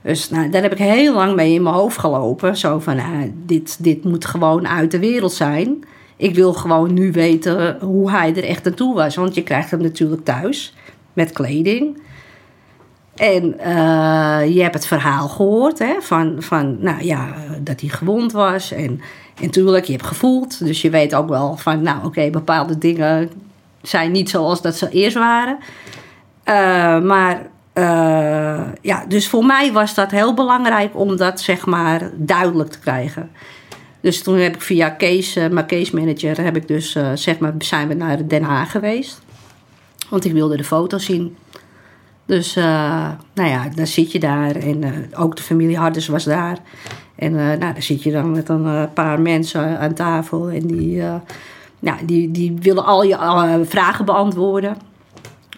Dus nou, daar heb ik heel lang mee in mijn hoofd gelopen. Zo van, nou, dit, dit moet gewoon uit de wereld zijn. Ik wil gewoon nu weten hoe hij er echt naartoe was. Want je krijgt hem natuurlijk thuis met kleding. En uh, je hebt het verhaal gehoord hè, van, van nou ja, dat hij gewond was. En, natuurlijk, je hebt gevoeld. Dus je weet ook wel van, nou oké, bepaalde dingen zijn niet zoals dat ze eerst waren. Uh, maar ja, dus voor mij was dat heel belangrijk om dat zeg maar duidelijk te krijgen. Dus toen heb ik via uh, mijn case manager, heb ik dus, zeg maar, zijn we naar Den Haag geweest. Want ik wilde de foto zien. Dus, uh, nou ja, dan zit je daar. En ook de familie Harders was daar. En nou, dan zit je dan met een paar mensen aan tafel. En die, ja, die, die willen al je vragen beantwoorden.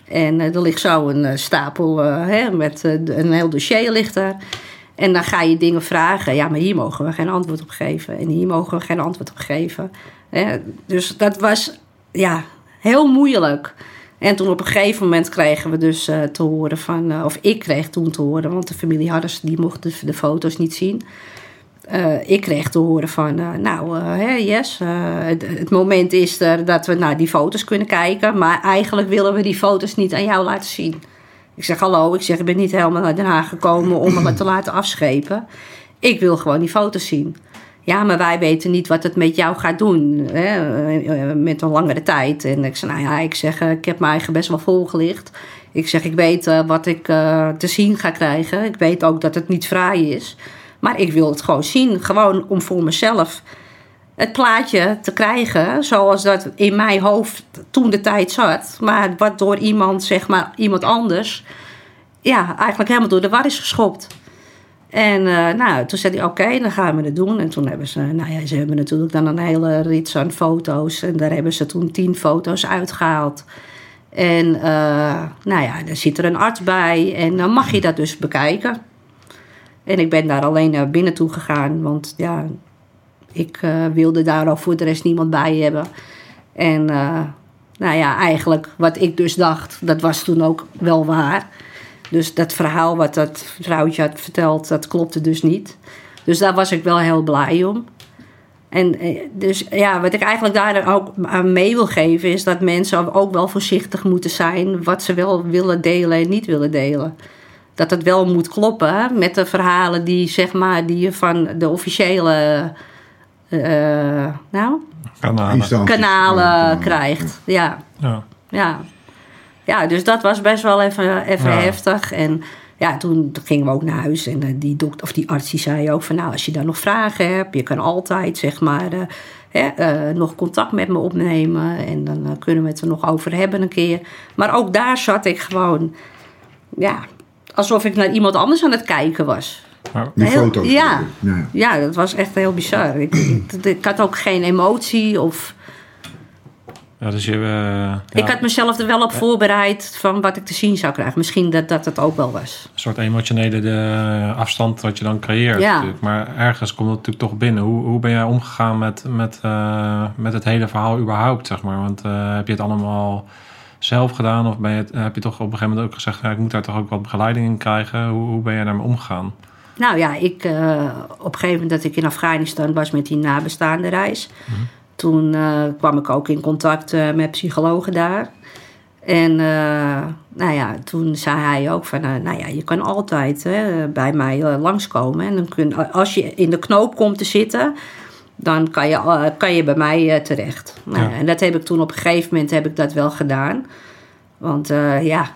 En er ligt zo een stapel hè, met een heel dossier ligt daar. En dan ga je dingen vragen. Ja, maar hier mogen we geen antwoord op geven. En hier mogen we geen antwoord op geven. Dus dat was ja, heel moeilijk. En toen op een gegeven moment kregen we dus uh, te horen van... Uh, of ik kreeg toen te horen, want de familie Harders die mocht de, de foto's niet zien. Uh, ik kreeg te horen van, nou yes, het, het, moment is er dat we naar die foto's kunnen kijken. Maar eigenlijk willen we die foto's niet aan jou laten zien. Ik zeg hallo, ik zeg ik ben niet helemaal naar Den Haag gekomen om me te laten afschepen. Ik wil gewoon die foto's zien. Ja, maar wij weten niet wat het met jou gaat doen. Hè, met een langere tijd. En ik zeg, nou ja, ik zeg, ik heb mijn eigen best wel volgelicht. Ik zeg, ik weet uh, wat ik te zien ga krijgen. Ik weet ook dat het niet fraai is. Maar ik wil het gewoon zien. Gewoon om voor mezelf het plaatje te krijgen zoals dat in mijn hoofd toen de tijd zat. Maar wat door iemand, zeg maar, iemand anders, ja, eigenlijk helemaal door de war is geschopt. En uh, nou, toen zei hij, oké, dan gaan we het doen. En toen hebben ze, nou ja, ze hebben natuurlijk dan een hele rits aan foto's. En daar hebben ze toen tien foto's uitgehaald. En uh, nou ja, daar zit er een arts bij. En dan mag je dat dus bekijken. En ik ben daar alleen naar binnen toe gegaan. Want ja, ik uh, wilde daar ook voor de rest niemand bij hebben. En nou ja, eigenlijk wat ik dus dacht, dat was toen ook wel waar. Dus dat verhaal wat dat vrouwtje had verteld, dat klopte dus niet. Dus daar was ik wel heel blij om. En eh, dus ja, wat ik eigenlijk daar ook aan mee wil geven, is dat mensen ook wel voorzichtig moeten zijn wat ze wel willen delen en niet willen delen. Dat het wel moet kloppen met de verhalen die, zeg maar, die je van de officiële uh, nou? kanalen, kanalen krijgt. Ja. ja. Ja. Ja, dus dat was best wel even, even ja. heftig. En ja, toen gingen we ook naar huis. En die, dokter, of die arts die zei ook van... nou, als je daar nog vragen hebt... je kan altijd, zeg maar... Uh, hè, uh, nog contact met me opnemen. En dan uh, kunnen we het er nog over hebben een keer. Maar ook daar zat ik gewoon... ja, alsof ik naar iemand anders aan het kijken was. Die heel, foto's. Ja, ja, ja. dat was echt heel bizar. Ik, ik, ik had ook geen emotie of... Ja, dus je, uh, ja. Ik had mezelf er wel op voorbereid van wat ik te zien zou krijgen. Misschien dat dat het ook wel was. Een soort emotionele de afstand wat je dan creëert. Ja. Natuurlijk. Maar ergens komt het natuurlijk toch binnen. Hoe, hoe ben jij omgegaan met, met, uh, met het hele verhaal überhaupt, zeg maar? Want uh, heb je het allemaal zelf gedaan? Of ben je het, heb je toch op een gegeven moment ook gezegd... Ja, ik moet daar toch ook wat begeleiding in krijgen? Hoe, hoe ben je daarmee omgegaan? Nou ja, ik, op een gegeven moment dat ik in Afghanistan was met die nabestaande reis. Mm -hmm. Toen uh, kwam ik ook in contact uh, met psychologen daar. En uh, nou ja, toen zei hij ook van, uh, nou ja, je kan altijd hè, bij mij uh, langskomen. En dan kun, als je in de knoop komt te zitten, dan kan je, kan je bij mij terecht. Nou. En dat heb ik toen op een gegeven moment heb ik dat wel gedaan. Want ja,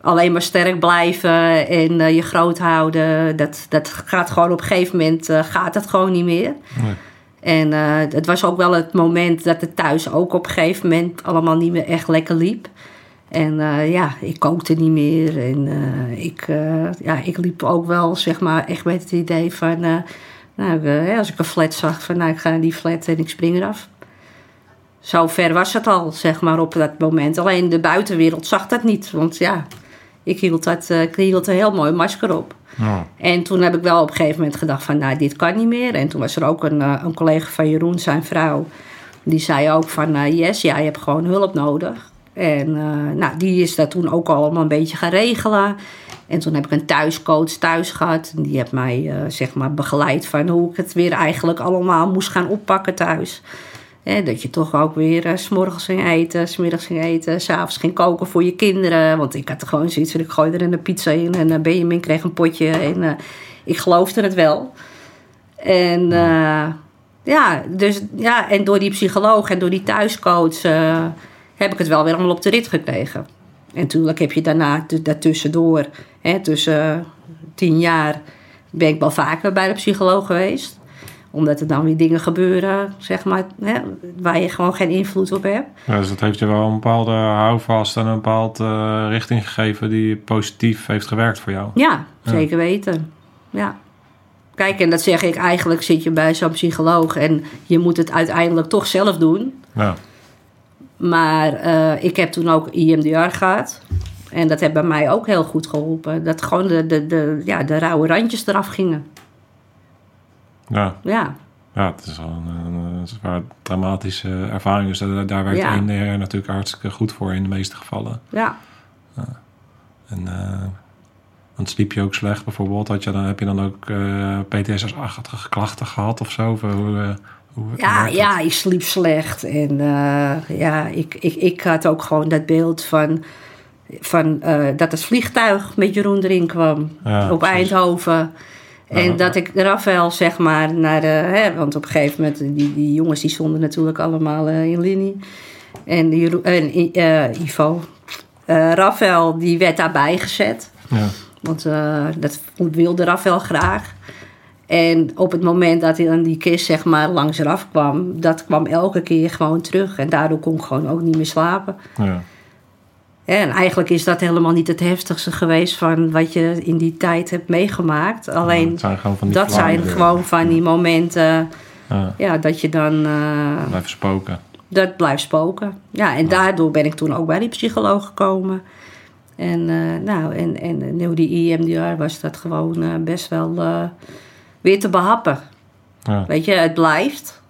alleen maar sterk blijven en je groot houden, dat, dat gaat gewoon op een gegeven moment gaat dat gewoon niet meer. Nee. En het was ook wel het moment dat het thuis ook op een gegeven moment allemaal niet meer echt lekker liep. En uh, ja, ik kookte niet meer. En uh, ik, ja, ik liep ook wel, zeg maar, echt met het idee van... nou, als ik een flat zag, van nou, ik ga naar die flat en ik spring eraf. Zo ver was het al, zeg maar, op dat moment. Alleen de buitenwereld zag dat niet. Want ja, ik hield, dat, ik hield een heel mooi masker op. Ja. En toen heb ik wel op een gegeven moment gedacht van, nou, dit kan niet meer. En toen was er ook een, een collega van Jeroen, zijn vrouw... Die zei ook van, yes, jij hebt gewoon hulp nodig. En uh, nou, die is dat toen ook allemaal een beetje gaan regelen. En toen heb ik een thuiscoach thuis gehad. En die heeft mij uh, zeg maar begeleid van hoe ik het weer eigenlijk allemaal moest gaan oppakken thuis. Dat je toch ook weer uh, s'morgens ging eten, s'middags ging eten, s'avonds ging koken voor je kinderen. Want ik had er gewoon zoiets van, ik gooide er een pizza in en uh, Benjamin kreeg een potje. En ik geloofde het wel. En ja, dus, ja, en door die psycholoog en door die thuiscoach heb ik het wel weer allemaal op de rit gekregen. En natuurlijk heb je daarna, daartussendoor, hè, tussen tien jaar, ben ik wel vaker bij de psycholoog geweest. Omdat er dan weer dingen gebeuren, zeg maar, hè, waar je gewoon geen invloed op hebt. Ja, dus dat heeft je wel een bepaalde houvast en een bepaalde uh, richting gegeven die positief heeft gewerkt voor jou. Ja, zeker weten. Ja. Kijk, en dat zeg ik eigenlijk, zit je bij zo'n psycholoog en je moet het uiteindelijk toch zelf doen. Ja. Maar uh, ik heb toen ook IMDR gehad. En dat heeft bij mij ook heel goed geholpen. Dat gewoon de, de, de, ja, de rauwe randjes eraf gingen. Ja. Ja. Ja, het is wel een, een, dramatische ervaring. Dus daar, daar werkt ja. EMDR natuurlijk hartstikke goed voor in de meeste gevallen. Ja. ja. En... Uh, want sliep je ook slecht bijvoorbeeld? Had je dan, heb je dan ook uh, PTSS-achtige klachten gehad of zo? Of, uh, ja, ja, ik sliep slecht. En ja, ik, ik, ik had ook gewoon dat beeld van, van uh, dat het vliegtuig met Jeroen erin kwam ja, op precies. Eindhoven. En dat ik Rafael, zeg maar, naar de. Hè, want op een gegeven moment, die, die jongens die stonden natuurlijk allemaal uh, in linie. En die, Ivo. Rafael, die werd daarbij gezet. Ja. Want dat wilde Rafael graag. En op het moment dat hij dan die kist zeg maar langs eraf kwam, dat kwam elke keer gewoon terug. En daardoor kon ik gewoon ook niet meer slapen. Ja. En eigenlijk is dat helemaal niet het heftigste geweest van wat je in die tijd hebt meegemaakt. Alleen ja, zijn van dat zijn gewoon van die momenten ja. ja dat je dan. Uh, blijft spoken. Dat blijft spoken. Ja, en daardoor ben ik toen ook bij die psycholoog gekomen. En uh, nou, en, en nu die EMDR was dat gewoon uh, best wel weer te behappen. Ja. Weet je, het blijft.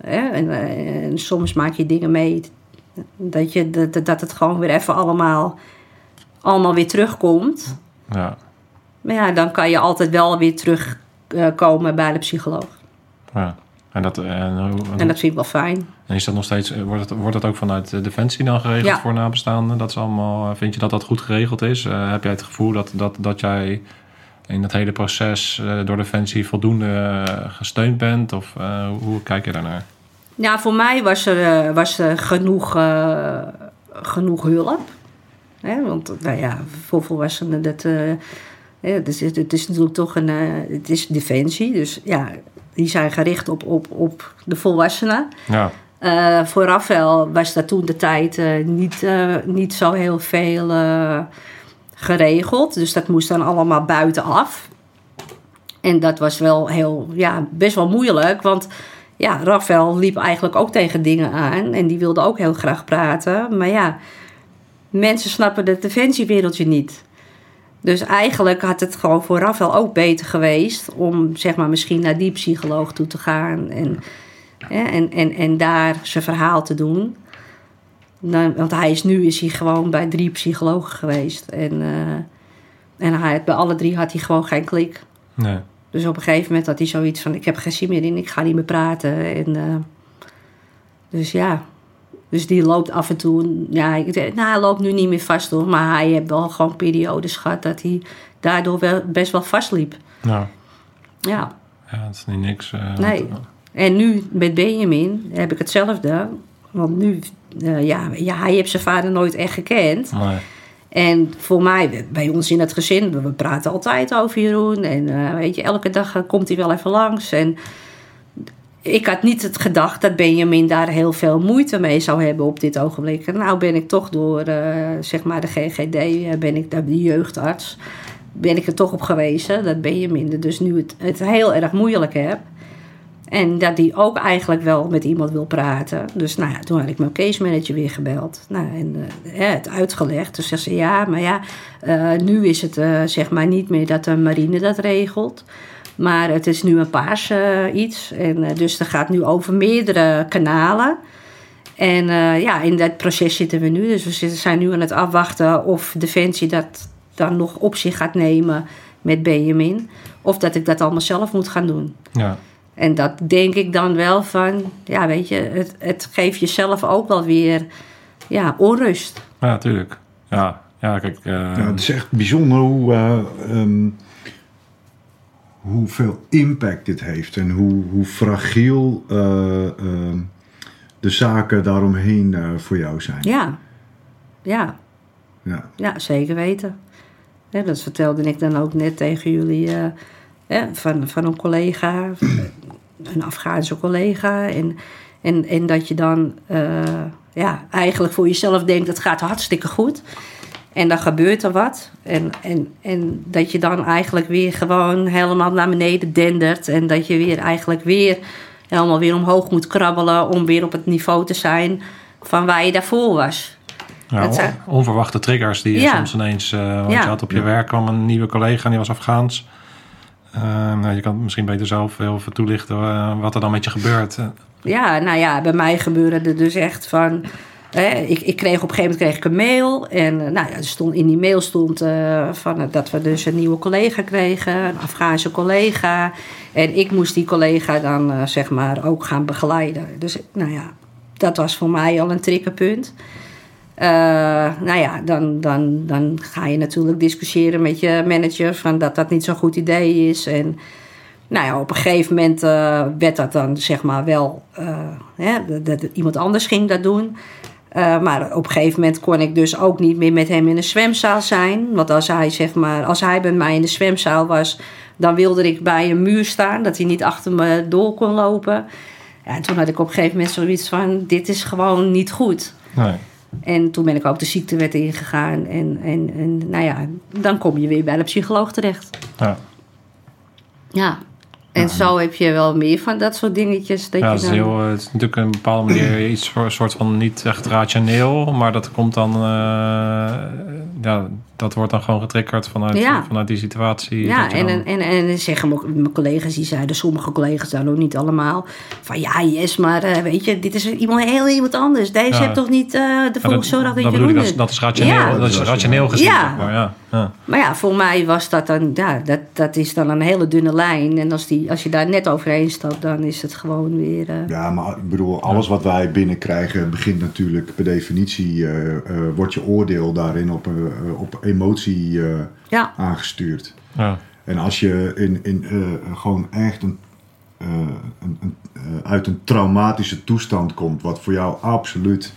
Hè? En, en, soms maak je dingen mee dat, je, dat, dat het gewoon weer even allemaal, allemaal weer terugkomt. Ja. Maar ja, dan kan je altijd wel weer terugkomen bij de psycholoog. Ja. En dat, en, en dat vind ik wel fijn. En is dat nog steeds, wordt, het, wordt dat ook vanuit Defensie dan geregeld ja. voor nabestaanden? Dat is allemaal, vind je dat dat goed geregeld is? Uh, heb jij het gevoel dat, dat, dat jij in dat hele proces uh, door Defensie voldoende gesteund bent? Of uh, hoe kijk je daarnaar? Ja, voor mij was er, was er genoeg, genoeg hulp. Hè? Want nou ja, voor volwassenen, dat, het, is, het is natuurlijk toch een het is Defensie. Dus ja, die zijn gericht op, op, op de volwassenen. Ja. Uh, voor Rafael was dat toen de tijd uh, niet, uh, niet zo heel veel geregeld. Dus dat moest dan allemaal buitenaf. En dat was wel heel, ja, best wel moeilijk. Want ja, Rafael liep eigenlijk ook tegen dingen aan. En die wilde ook heel graag praten. Maar ja, mensen snappen het defensiewereldje niet. Dus eigenlijk had het gewoon voor Rafael ook beter geweest om zeg maar misschien naar die psycholoog toe te gaan en, en, en, en daar zijn verhaal te doen. Nou, want hij is nu is hij gewoon bij drie psychologen geweest. En, uh, en hij, bij alle drie had hij gewoon geen klik. Nee. Dus op een gegeven moment had hij zoiets van: Ik heb geen zin meer in, ik ga niet meer praten. En, uh, dus ja. Dus die loopt af en toe. Ja, ik, nou, hij loopt nu niet meer vast hoor. Maar hij heeft wel gewoon periodes gehad dat hij daardoor wel, best wel vastliep. Ja, Ja. ja het is niet niks. eh, Nee. En nu met Benjamin heb ik hetzelfde. Want nu, eh, ja, ja, hij heeft zijn vader nooit echt gekend. Nee. En voor mij, bij ons in het gezin, we praten altijd over Jeroen. En eh, weet je, elke dag eh, komt hij wel even langs. En ik had niet het gedacht dat Benjamin daar heel veel moeite mee zou hebben op dit ogenblik. En nou ben ik toch door, eh, zeg maar, de GGD, ben ik de jeugdarts, ben ik er toch op gewezen dat Benjamin er dus nu het, het heel erg moeilijk heeft. En dat die ook eigenlijk wel met iemand wil praten. Dus nou ja, toen had ik mijn case manager weer gebeld. Nou, en eh, het uitgelegd. Dus zegt ze, ja, maar ja, eh, nu is het eh, zeg maar niet meer dat de marine dat regelt. Maar het is nu een paars iets. En dus dat gaat nu over meerdere kanalen. En ja, in dat proces zitten we nu. Dus we zijn nu aan het afwachten of Defensie dat dan nog op zich gaat nemen met Benjamin. Of dat ik dat allemaal zelf moet gaan doen. Ja. En dat denk ik dan wel van, ja, weet je, het, het geeft jezelf ook wel weer ja, onrust. ja, tuurlijk. Ja, ja kijk. eh, Ja, het is echt bijzonder hoe, eh, ehm, hoeveel impact dit heeft en hoe, hoe fragiel eh, ehm, de zaken daaromheen eh, voor jou zijn. Ja, ja, Ja. ja zeker weten. Ja, dat vertelde ik dan ook net tegen jullie eh, hè, van, van een collega, een Afghaanse collega. En, en, en dat je dan eh, ja, eigenlijk voor jezelf denkt, het gaat hartstikke goed. En dan gebeurt er wat. En, en, en dat je dan eigenlijk weer gewoon helemaal naar beneden dendert. En dat je weer eigenlijk weer helemaal weer omhoog moet krabbelen om weer op het niveau te zijn van waar je daarvoor was. ja, dat zijn- on- onverwachte triggers die je Ja. soms ineens. eh want Ja. je had op je werk kwam een nieuwe collega en die was Afghaans. Eh, nou, je kan het misschien beter zelf even toelichten eh, wat er dan met je gebeurt. Ja, nou ja, bij mij gebeurde er dus echt van. Ik, ik kreeg op een gegeven moment kreeg ik een mail. En eh, nou ja, stond, in die mail stond van, dat we dus een nieuwe collega kregen, een Afghaanse collega. En ik moest die collega dan zeg maar ook gaan begeleiden. Dus nou ja, dat was voor mij al een triggerpunt. Eh, nou ja, dan, dan, dan ga je natuurlijk discussiëren met je manager van dat dat niet zo'n goed idee is. En nou ja, op een gegeven moment eh, werd dat dan zeg maar wel, eh, hè, dat, iemand anders ging dat doen. Maar op een gegeven moment kon ik dus ook niet meer met hem in de zwemzaal zijn. Want als hij, zeg maar, als hij bij mij in de zwemzaal was, dan wilde ik bij een muur staan, dat hij niet achter me door kon lopen. Ja, en toen had ik op een gegeven moment zoiets van: dit is gewoon niet goed. nee. En toen ben ik ook de ziektewet ingegaan. En, en, en nou ja, dan kom je weer bij de psycholoog terecht. Ja. Ja. En zo heb je wel meer van dat soort dingetjes. Dat Ja, je het is, dan... heel, het is natuurlijk een bepaalde manier iets voor een soort van niet echt rationeel, maar dat komt dan, eh, ja, dat wordt dan gewoon getriggerd vanuit, Ja. vanuit die situatie. Ja, en, dan- en, en, en zeggen mijn- mijn collega's, die zeiden, sommige collega's dan ook niet allemaal, van ja, yes, maar eh, weet je, dit is iemand, heel iemand anders. Deze Ja. heeft toch niet eh Ja, ervoor dat, dat, dat je bedoel ik, dat, dat is rationeel, Ja. dat is rationeel gezien. Ja. zeg maar, ja. Maar ja, voor mij was dat dan, ja, dat, dat is dan een hele dunne lijn. En als, die, als je daar net overheen stapt, dan is het gewoon weer... eh, Ja, maar ik bedoel, alles wat wij binnenkrijgen begint natuurlijk per definitie, eh, eh, wordt je oordeel daarin op, op emotie eh, ja, aangestuurd. Ja. En als je in, in, eh, gewoon echt een, eh, een, een, eh, uit een traumatische toestand komt, wat voor jou absoluut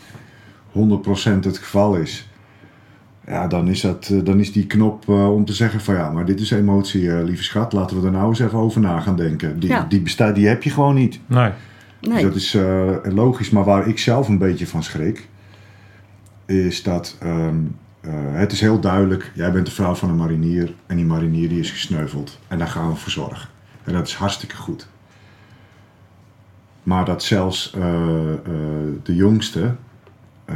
100% het geval is, ja, dan is, dat, eh, dan is die knop eh, om te zeggen van ja, maar dit is emotie, eh, lieve schat, laten we er nou eens even over na gaan denken. Die, Ja. die, bestaat, die heb je gewoon niet. Nee. Dus nee. dat is eh, logisch, maar waar ik zelf een beetje van schrik, is dat ehm, eh, het is heel duidelijk, jij bent de vrouw van een marinier en die marinier die is gesneuveld. En daar gaan we voor zorgen. En dat is hartstikke goed. Maar dat zelfs eh, eh, de jongste eh,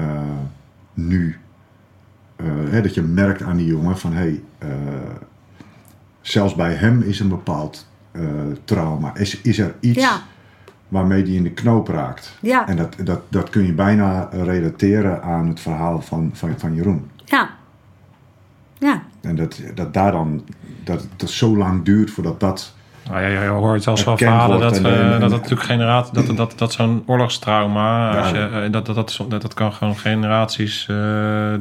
nu, hè, dat je merkt aan die jongen van hé, hey, eh, zelfs bij hem is een bepaald eh, trauma. Is, is er iets Ja. waarmee die in de knoop raakt. Ja. En dat, dat, dat kun je bijna relateren aan het verhaal van, van, van Jeroen. Ja. Ja. En dat, dat daar dan, dat het zo lang duurt voordat dat Nou ja, je hoort zelfs van erkend verhalen dat, en- eh, en- dat, dat natuurlijk generatie, dat, dat, dat zo'n oorlogstrauma, Ja. als je, eh, dat, dat, dat, is- dat, dat kan gewoon generaties eh,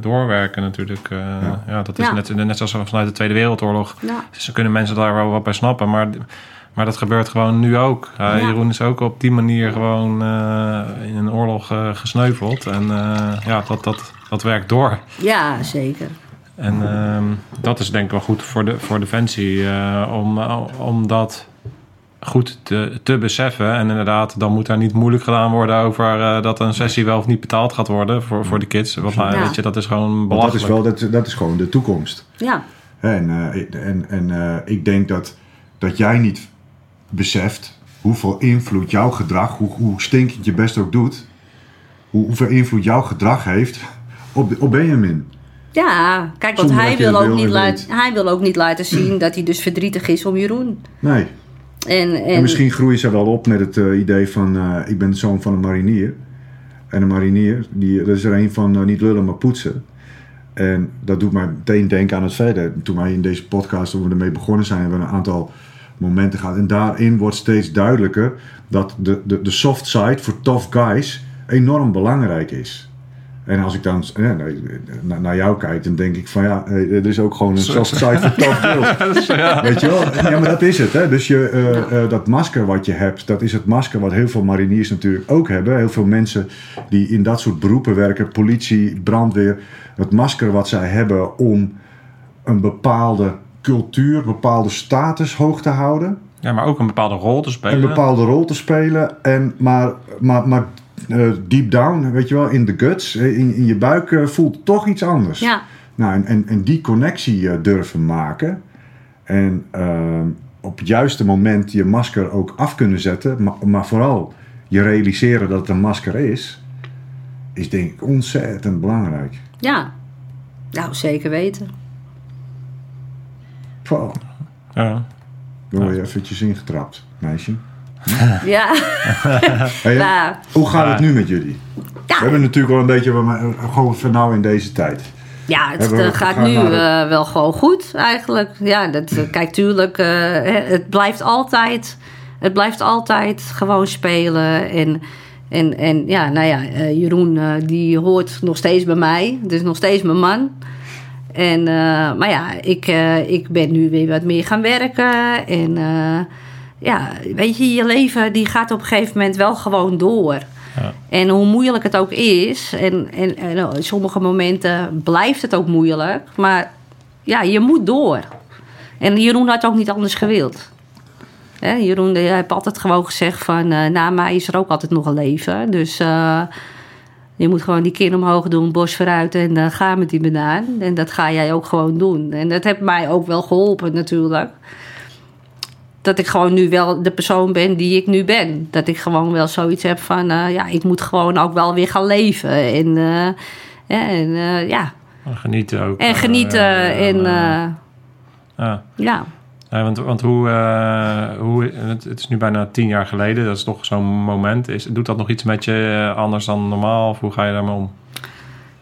doorwerken natuurlijk. eh. Ja. ja. dat is Ja. net, net zoals vanuit de Tweede Wereldoorlog. Ja. Ze kunnen mensen daar wel wat bij snappen, maar, maar dat gebeurt gewoon nu ook. Uh, Ja. Jeroen is ook op die manier gewoon eh, in een oorlog eh, gesneuveld. En eh, ja, dat, dat, dat werkt door. ja, zeker. En ehm, dat is denk ik wel goed voor, de, voor Defensie eh, om, om dat goed te, te beseffen. En inderdaad, dan moet daar niet moeilijk gedaan worden over eh, dat een sessie wel of niet betaald gaat worden voor, voor de kids. Want nou, Ja. weet je, dat is gewoon Want dat is, wel, dat, dat is gewoon de toekomst. Ja, En, eh, en, en eh, ik denk dat, dat jij niet beseft hoeveel invloed jouw gedrag, hoe, hoe stinkend je best ook doet, hoe, hoeveel invloed jouw gedrag heeft op, op Benjamin. Ja kijk, want hij wil, ook niet en laten, hij wil ook niet laten zien dat hij dus verdrietig is om Jeroen. Nee. En, en, En misschien groeien ze wel op met het eh, idee van eh, ik ben de zoon van een marinier. En een marinier, die, dat is er een van eh, niet lullen maar poetsen. En dat doet mij meteen denken aan het verder. Toen wij in deze podcast, toen we ermee begonnen zijn, hebben we een aantal momenten gehad. En daarin wordt steeds duidelijker dat de, de, de soft side voor tough guys enorm belangrijk is. En als ik dan ja, naar, jou kijk, dan denk ik van ja, er is ook gewoon een soft side voor tough girls. Weet je wel? Ja, maar dat is het. Hè? Dus je, eh, eh, dat masker wat je hebt, dat is het masker wat heel veel mariniers natuurlijk ook hebben. Heel veel mensen die in dat soort beroepen werken, politie, brandweer. Het masker wat zij hebben om een bepaalde cultuur, bepaalde status hoog te houden. Ja, maar ook een bepaalde rol te spelen. Een bepaalde rol te spelen. En maar, maar, maar deep down, weet je wel, in de guts, eh, in, in je buik eh, voelt toch iets anders. ja, Nou, en, en, en die connectie eh, durven maken. En ehm, op het juiste moment je masker ook af kunnen zetten. Maar, maar vooral je realiseren dat het een masker is. Is denk ik ontzettend belangrijk. ja. Nou, zeker weten. Wow, Ja. dan word je eventjes ingetrapt, meisje. Ja, Hey, nou, hoe gaat het nu met jullie? ja. We hebben natuurlijk wel een beetje, maar, eh, gewoon van nou in deze tijd. Ja, het we eh, gaat nu eh, wel gewoon goed eigenlijk. Ja, dat, kijk, tuurlijk, het blijft altijd, het blijft altijd gewoon spelen. En, en, en ja, nou ja, Jeroen die hoort nog steeds bij mij. Dus nog steeds mijn man. En, maar ja, ik, ik ben nu weer wat meer gaan werken. En ja, weet je, je leven die gaat op een gegeven moment wel gewoon door. Ja. En hoe moeilijk het ook is, en, en, en op sommige momenten blijft het ook moeilijk, maar ja, je moet door. En Jeroen had ook niet anders gewild. Hè, Jeroen die heeft altijd gewoon gezegd van, eh, na mij is er ook altijd nog een leven. Dus eh, je moet gewoon die kin omhoog doen, bos vooruit en dan ga met die banaan. En dat ga jij ook gewoon doen. En dat heeft mij ook wel geholpen natuurlijk. Dat ik gewoon nu wel de persoon ben die ik nu ben. Dat ik gewoon wel zoiets heb van, eh, ja, ik moet gewoon ook wel weer gaan leven. En, ja, en ja, En Genieten ook. en genieten. en eh, ja. ja, Ja, want, want hoe, hoe het, het is nu bijna tien jaar geleden, dat is toch zo'n moment. Is, doet dat nog iets met je anders dan normaal? Of hoe ga je daarmee om?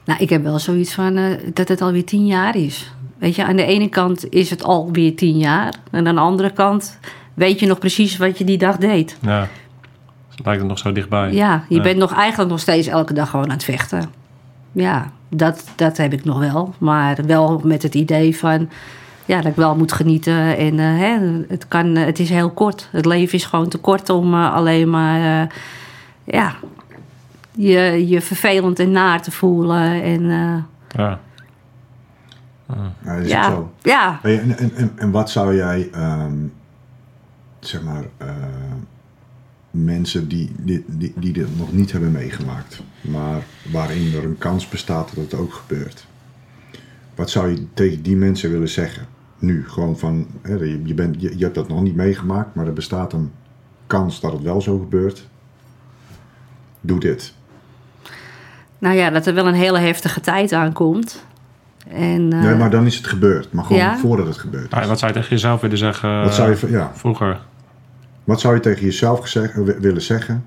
Nou, ik heb wel zoiets van dat het alweer tien jaar is. Weet je, aan de ene kant is het alweer tien jaar. En aan de andere kant weet je nog precies wat je die dag deed. Ja, dus lijkt het nog zo dichtbij. Ja, je Ja. bent nog eigenlijk nog steeds elke dag gewoon aan het vechten. Ja, dat, dat heb ik nog wel. Maar wel met het idee van... Ja, dat ik wel moet genieten. En eh, hè, het, kan, eh, het is heel kort. Het leven is gewoon te kort om eh, alleen maar... ja, je, je vervelend en naar te voelen. En Ja. Ja, dat is ook ja, zo. ja, Hey, en, en, en, en wat zou jij, ehm, zeg maar, eh, mensen die, die, die, die dit nog niet hebben meegemaakt, maar waarin er een kans bestaat dat het ook gebeurt. Wat zou je tegen die mensen willen zeggen? Nu, gewoon van, hè, je, je, bent, je, je hebt dat nog niet meegemaakt, maar er bestaat een kans dat het wel zo gebeurt. Doe dit. nou ja, dat er wel een hele heftige tijd aankomt. En, eh, nee, maar dan is het gebeurd. Maar gewoon ja? voordat het gebeurt. Ah, wat zou je tegen jezelf willen zeggen Wat zou je, ja, vroeger? Wat zou je tegen jezelf gezegd, eh, wi- willen zeggen?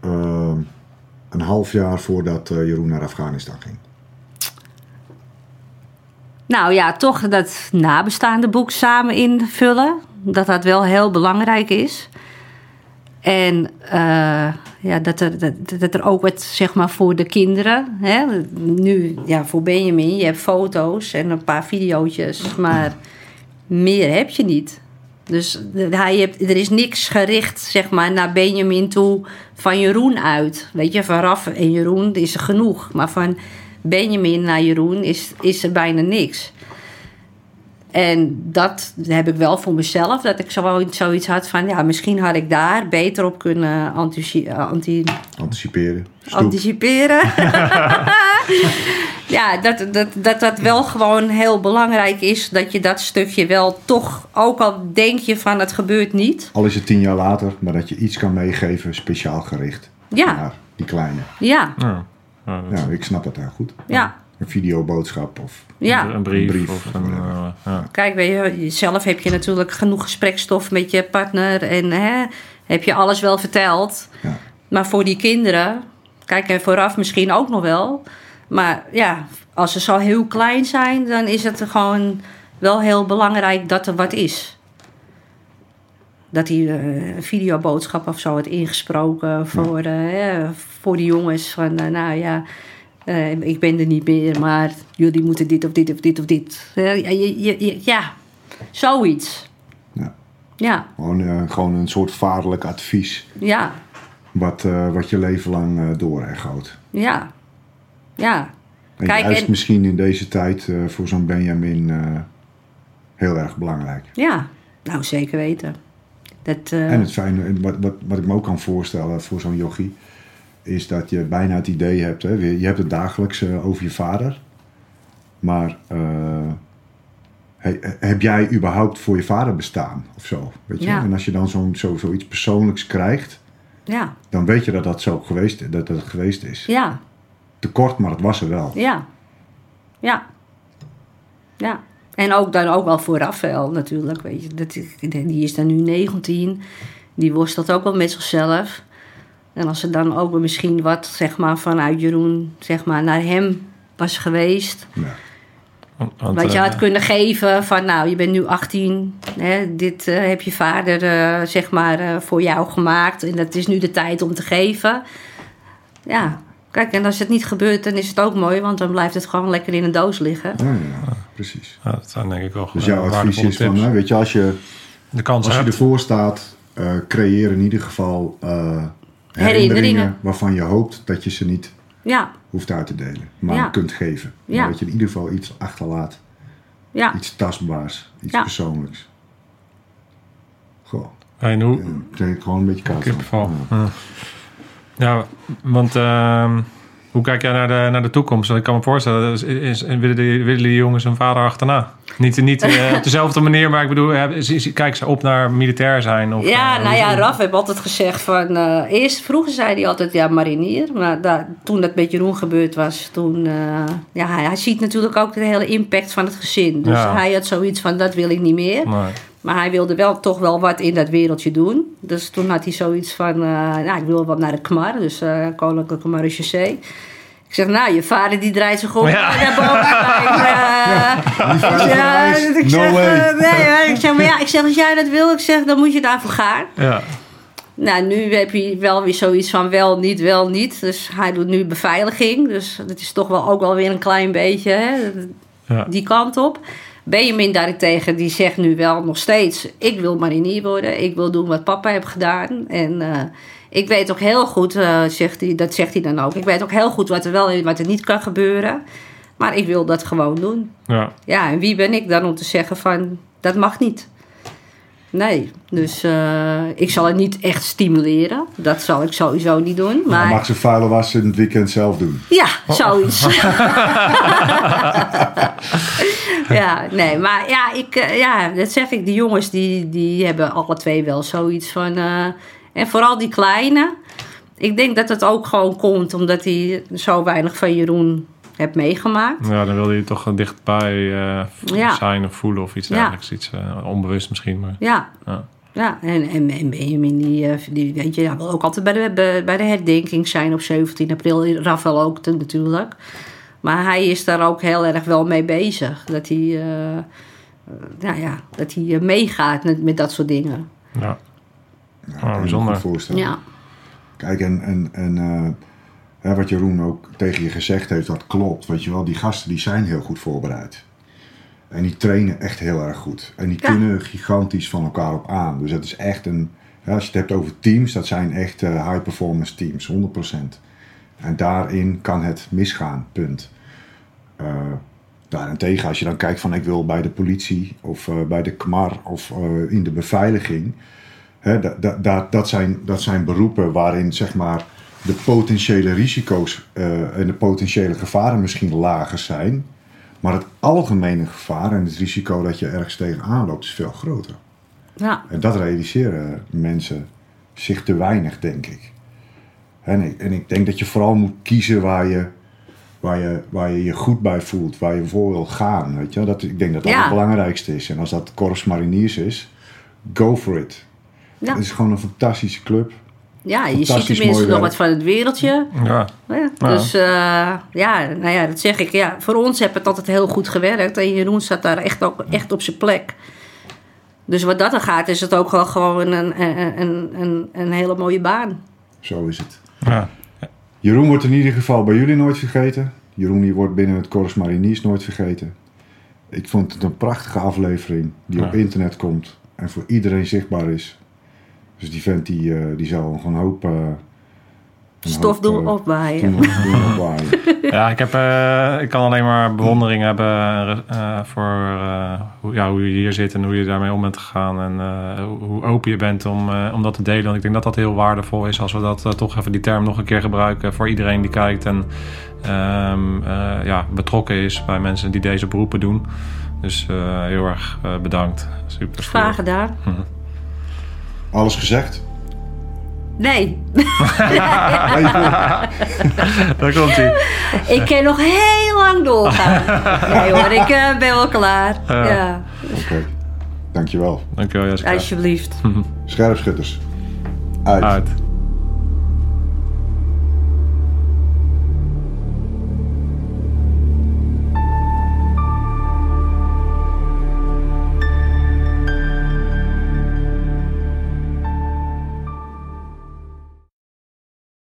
ehm, een half jaar voordat eh, Jeroen naar Afghanistan ging. Nou ja, toch dat nabestaande boek samen invullen. Dat dat wel heel belangrijk is. En eh, ja, dat, er, dat, dat er ook wat, zeg maar, voor de kinderen. Hè? Nu, ja, voor Benjamin, je hebt foto's en een paar video's, maar meer heb je niet. Dus hij heeft, er is niks gericht, zeg maar, naar Benjamin toe van Jeroen uit. Weet je, van Raf en Jeroen is er genoeg. Maar van Benjamin naar Jeroen is, is er bijna niks. En dat heb ik wel voor mezelf. Dat ik zo, zoiets had van... Ja, misschien had ik daar beter op kunnen antici- anti, Anticiperen. Stoep. anticiperen. ja, dat, dat, dat dat wel gewoon heel belangrijk is. Dat je dat stukje wel toch... Ook al denk je van het gebeurt niet. Al is het tien jaar later, maar dat je iets kan meegeven, speciaal gericht. Ja. Naar die kleine. Ja, Ja. Ja, dat ik snap het heel goed. ja, Een videoboodschap of... ja. Een brief, Een brief of een... eh, ja. Kijk, weet je, zelf heb je natuurlijk genoeg gesprekstof met je partner. En hè, heb je alles wel verteld. Ja. Maar voor die kinderen, kijk, en vooraf misschien ook nog wel. Maar ja, als ze zo heel klein zijn, dan is het gewoon wel heel belangrijk dat er wat is. Dat hij eh, een videoboodschap of zo had ingesproken voor, eh, voor die jongens. Van, eh, nou ja, eh, ik ben er niet meer, maar jullie moeten dit of dit of dit of dit. Ja, ja, zoiets. Ja. Ja, Gewoon, eh, gewoon een soort vaderlijk advies. ja, Wat, eh, wat je leven lang doorechoot. ja, ja. En Kijk, juist en- misschien in deze tijd voor zo'n Benjamin heel erg belangrijk. Ja, nou zeker weten. Dat, En het fijne, wat, wat, wat ik me ook kan voorstellen voor zo'n yogi, is dat je bijna het idee hebt, hè, je hebt het dagelijks eh, over je vader, maar eh, he- heb jij überhaupt voor je vader bestaan of zo? Weet je? Ja. En als je dan zo'n zo, zoiets persoonlijks krijgt, ja, dan weet je dat dat zo geweest, dat dat geweest is. ja, Te kort, maar het was er wel. ja, ja, ja. En ook dan ook wel voor Rafael natuurlijk, weet je. Dat, die is dan nu 19, die worstelt ook wel met zichzelf. En als er dan ook misschien wat, zeg maar, vanuit Jeroen, zeg maar, naar hem was geweest... Ja. Want, Wat je eh, had kunnen geven van, nou, je bent nu 18. Hè, dit eh, heb je vader, eh, zeg maar, eh, voor jou gemaakt. En dat is nu de tijd om te geven. Ja, kijk, en als het niet gebeurt, dan is het ook mooi. Want dan blijft het gewoon lekker in een doos liggen. Ja, ja, precies. ja, dat zijn denk ik wel Dus eh, jouw advies is van, hè, weet je, als je, De kans als je ervoor staat, eh, creëer in ieder geval eh, herinneringen, Herinneringen. waarvan je hoopt dat je ze niet Ja, hoeft uit te delen, maar Ja. kunt geven. Maar Ja. dat je in ieder geval iets achterlaat, ja, iets tastbaars, iets Ja. persoonlijks. Goh, En hoe, ik gewoon een beetje koud. Ja. Want ehm, hoe kijk jij naar de, naar de toekomst? Want ik kan me voorstellen, is, is, willen, die, willen die jongens hun vader achterna? Niet, niet eh, op dezelfde manier, maar ik bedoel, is- kijken ze op naar militair zijn? Of, ja eh, nou ja, Raf heeft altijd gezegd van... eh, eerst, vroeger zei hij altijd, ja, marinier. Maar daar, toen dat met Jeroen gebeurd was, toen... eh, ja, hij, hij ziet natuurlijk ook de hele impact van het gezin. Dus Ja. hij had zoiets van, dat wil ik niet meer. Nee. Maar hij wilde wel toch wel wat in dat wereldje doen. Dus toen had hij zoiets van, eh, nou, ik wil wat naar de KMAR, dus eh Koninklijke. Ik zeg, nou, je vader die draait zich om Ja. naar boven. Ik, ja, ik No zeg, eh, nee, ik zeg, maar ja, ik zeg, als jij dat wil, ik zeg, dan moet je daarvoor gaan. Ja. Nou, nu heb je wel weer zoiets van wel, niet, wel, niet. Dus hij doet nu beveiliging. Dus dat is toch wel ook wel weer een klein beetje hè, Ja. die kant op. Benjamin daarentegen, die zegt nu wel nog steeds... ik wil marinier worden, ik wil doen wat papa heeft gedaan. En eh, ik weet ook heel goed, eh, zegt hij, dat zegt hij dan ook... ik weet ook heel goed wat er wel en wat er niet kan gebeuren. Maar ik wil dat gewoon doen. Ja. Ja, en wie ben ik dan om te zeggen van... dat mag niet. Nee, dus eh, ik zal het niet echt stimuleren. Dat zal ik sowieso niet doen. Maar Maar mag ze vuile wassen in het weekend zelf doen. ja, zoiets. ja, nee, maar ja, ik, eh, ja, dat zeg ik. Die jongens die, die hebben alle twee wel zoiets van. eh, en vooral die kleine. Ik denk dat het ook gewoon komt omdat hij zo weinig van Jeroen heeft meegemaakt. ja, dan wil je toch dichtbij eh, Ja. zijn of voelen of iets Ja. dergelijks. Iets eh, onbewust misschien, maar Ja. Ja. Ja, en, en, en Benjamin, die, eh, die weet je, hij wil ook altijd bij de, bij, de herdenking zijn op 17 april. Rafael ook te- natuurlijk. Maar hij is daar ook heel erg wel mee bezig. Dat hij, nou ja, dat hij meegaat met, met dat soort dingen. Ja. Ja, Oh, kan je me bijzonder. Ja, Kijk, en, en, en eh, hè, wat Jeroen ook tegen je gezegd heeft, dat klopt. Weet je wel, die gasten die zijn heel goed voorbereid. En die trainen echt heel erg goed. En die Ja. kunnen gigantisch van elkaar op aan. Dus het is echt een, hè, als je het hebt over teams, dat zijn echt eh, high performance teams, 100%. En daarin kan het misgaan, punt. Eh, daarentegen, als je dan kijkt van ik wil bij de politie of eh, bij de KMAR of in de beveiliging. Hè, da, da, da- dat, zijn, dat zijn beroepen waarin zeg maar, de potentiële risico's eh, en de potentiële gevaren misschien lager zijn. Maar het algemene gevaar en het risico dat je ergens tegenaan loopt is veel groter. ja, En dat realiseren mensen zich te weinig, denk ik. En ik, en ik denk dat je vooral moet kiezen waar je waar je, waar je je goed bij voelt, waar je voor wil gaan. Weet je? Dat, ik denk dat dat Ja. het belangrijkste is. En als dat Corps Mariniers is, go for it. ja. Het is gewoon een fantastische club. Ja je ziet tenminste nog wat van het wereldje. Ja. Ja, dus eh, ja, nou ja, dat zeg ik. Ja, voor ons heeft het altijd heel goed gewerkt. En Jeroen staat daar echt, ook, echt op zijn plek. Dus wat dat er gaat, is het ook wel gewoon een, een, een, een, een hele mooie baan. Zo is het. Ja. Jeroen wordt in ieder geval bij jullie nooit vergeten. Jeroen die wordt binnen het Corps Mariniers nooit vergeten. Ik vond het een prachtige aflevering die Ja. op internet komt en voor iedereen zichtbaar is. Dus die vent die, eh, die een hoop... eh, een Stof hoop, doen eh, opwaaien. Ja, ik, heb, eh, ik kan alleen maar bewondering hebben eh, voor eh, hoe, ja, hoe je hier zit en hoe je daarmee om bent gegaan. En eh, hoe- hoe open je bent om, eh, om dat te delen. Want ik denk dat dat heel waardevol is als we dat toch even die term nog een keer gebruiken voor iedereen die kijkt en ehm, eh, ja, betrokken is bij mensen die deze beroepen doen. Dus eh, heel erg bedankt. Super. Graag gedaan. Alles gezegd? Nee, Daar komt hij. ik kan nog heel lang doorgaan. Nee hoor, ik eh, ben wel klaar. Ja. Ja, Oké. Dankjewel. Dankjewel Jessica. alsjeblieft. Scherpschutters. Uit. Uit.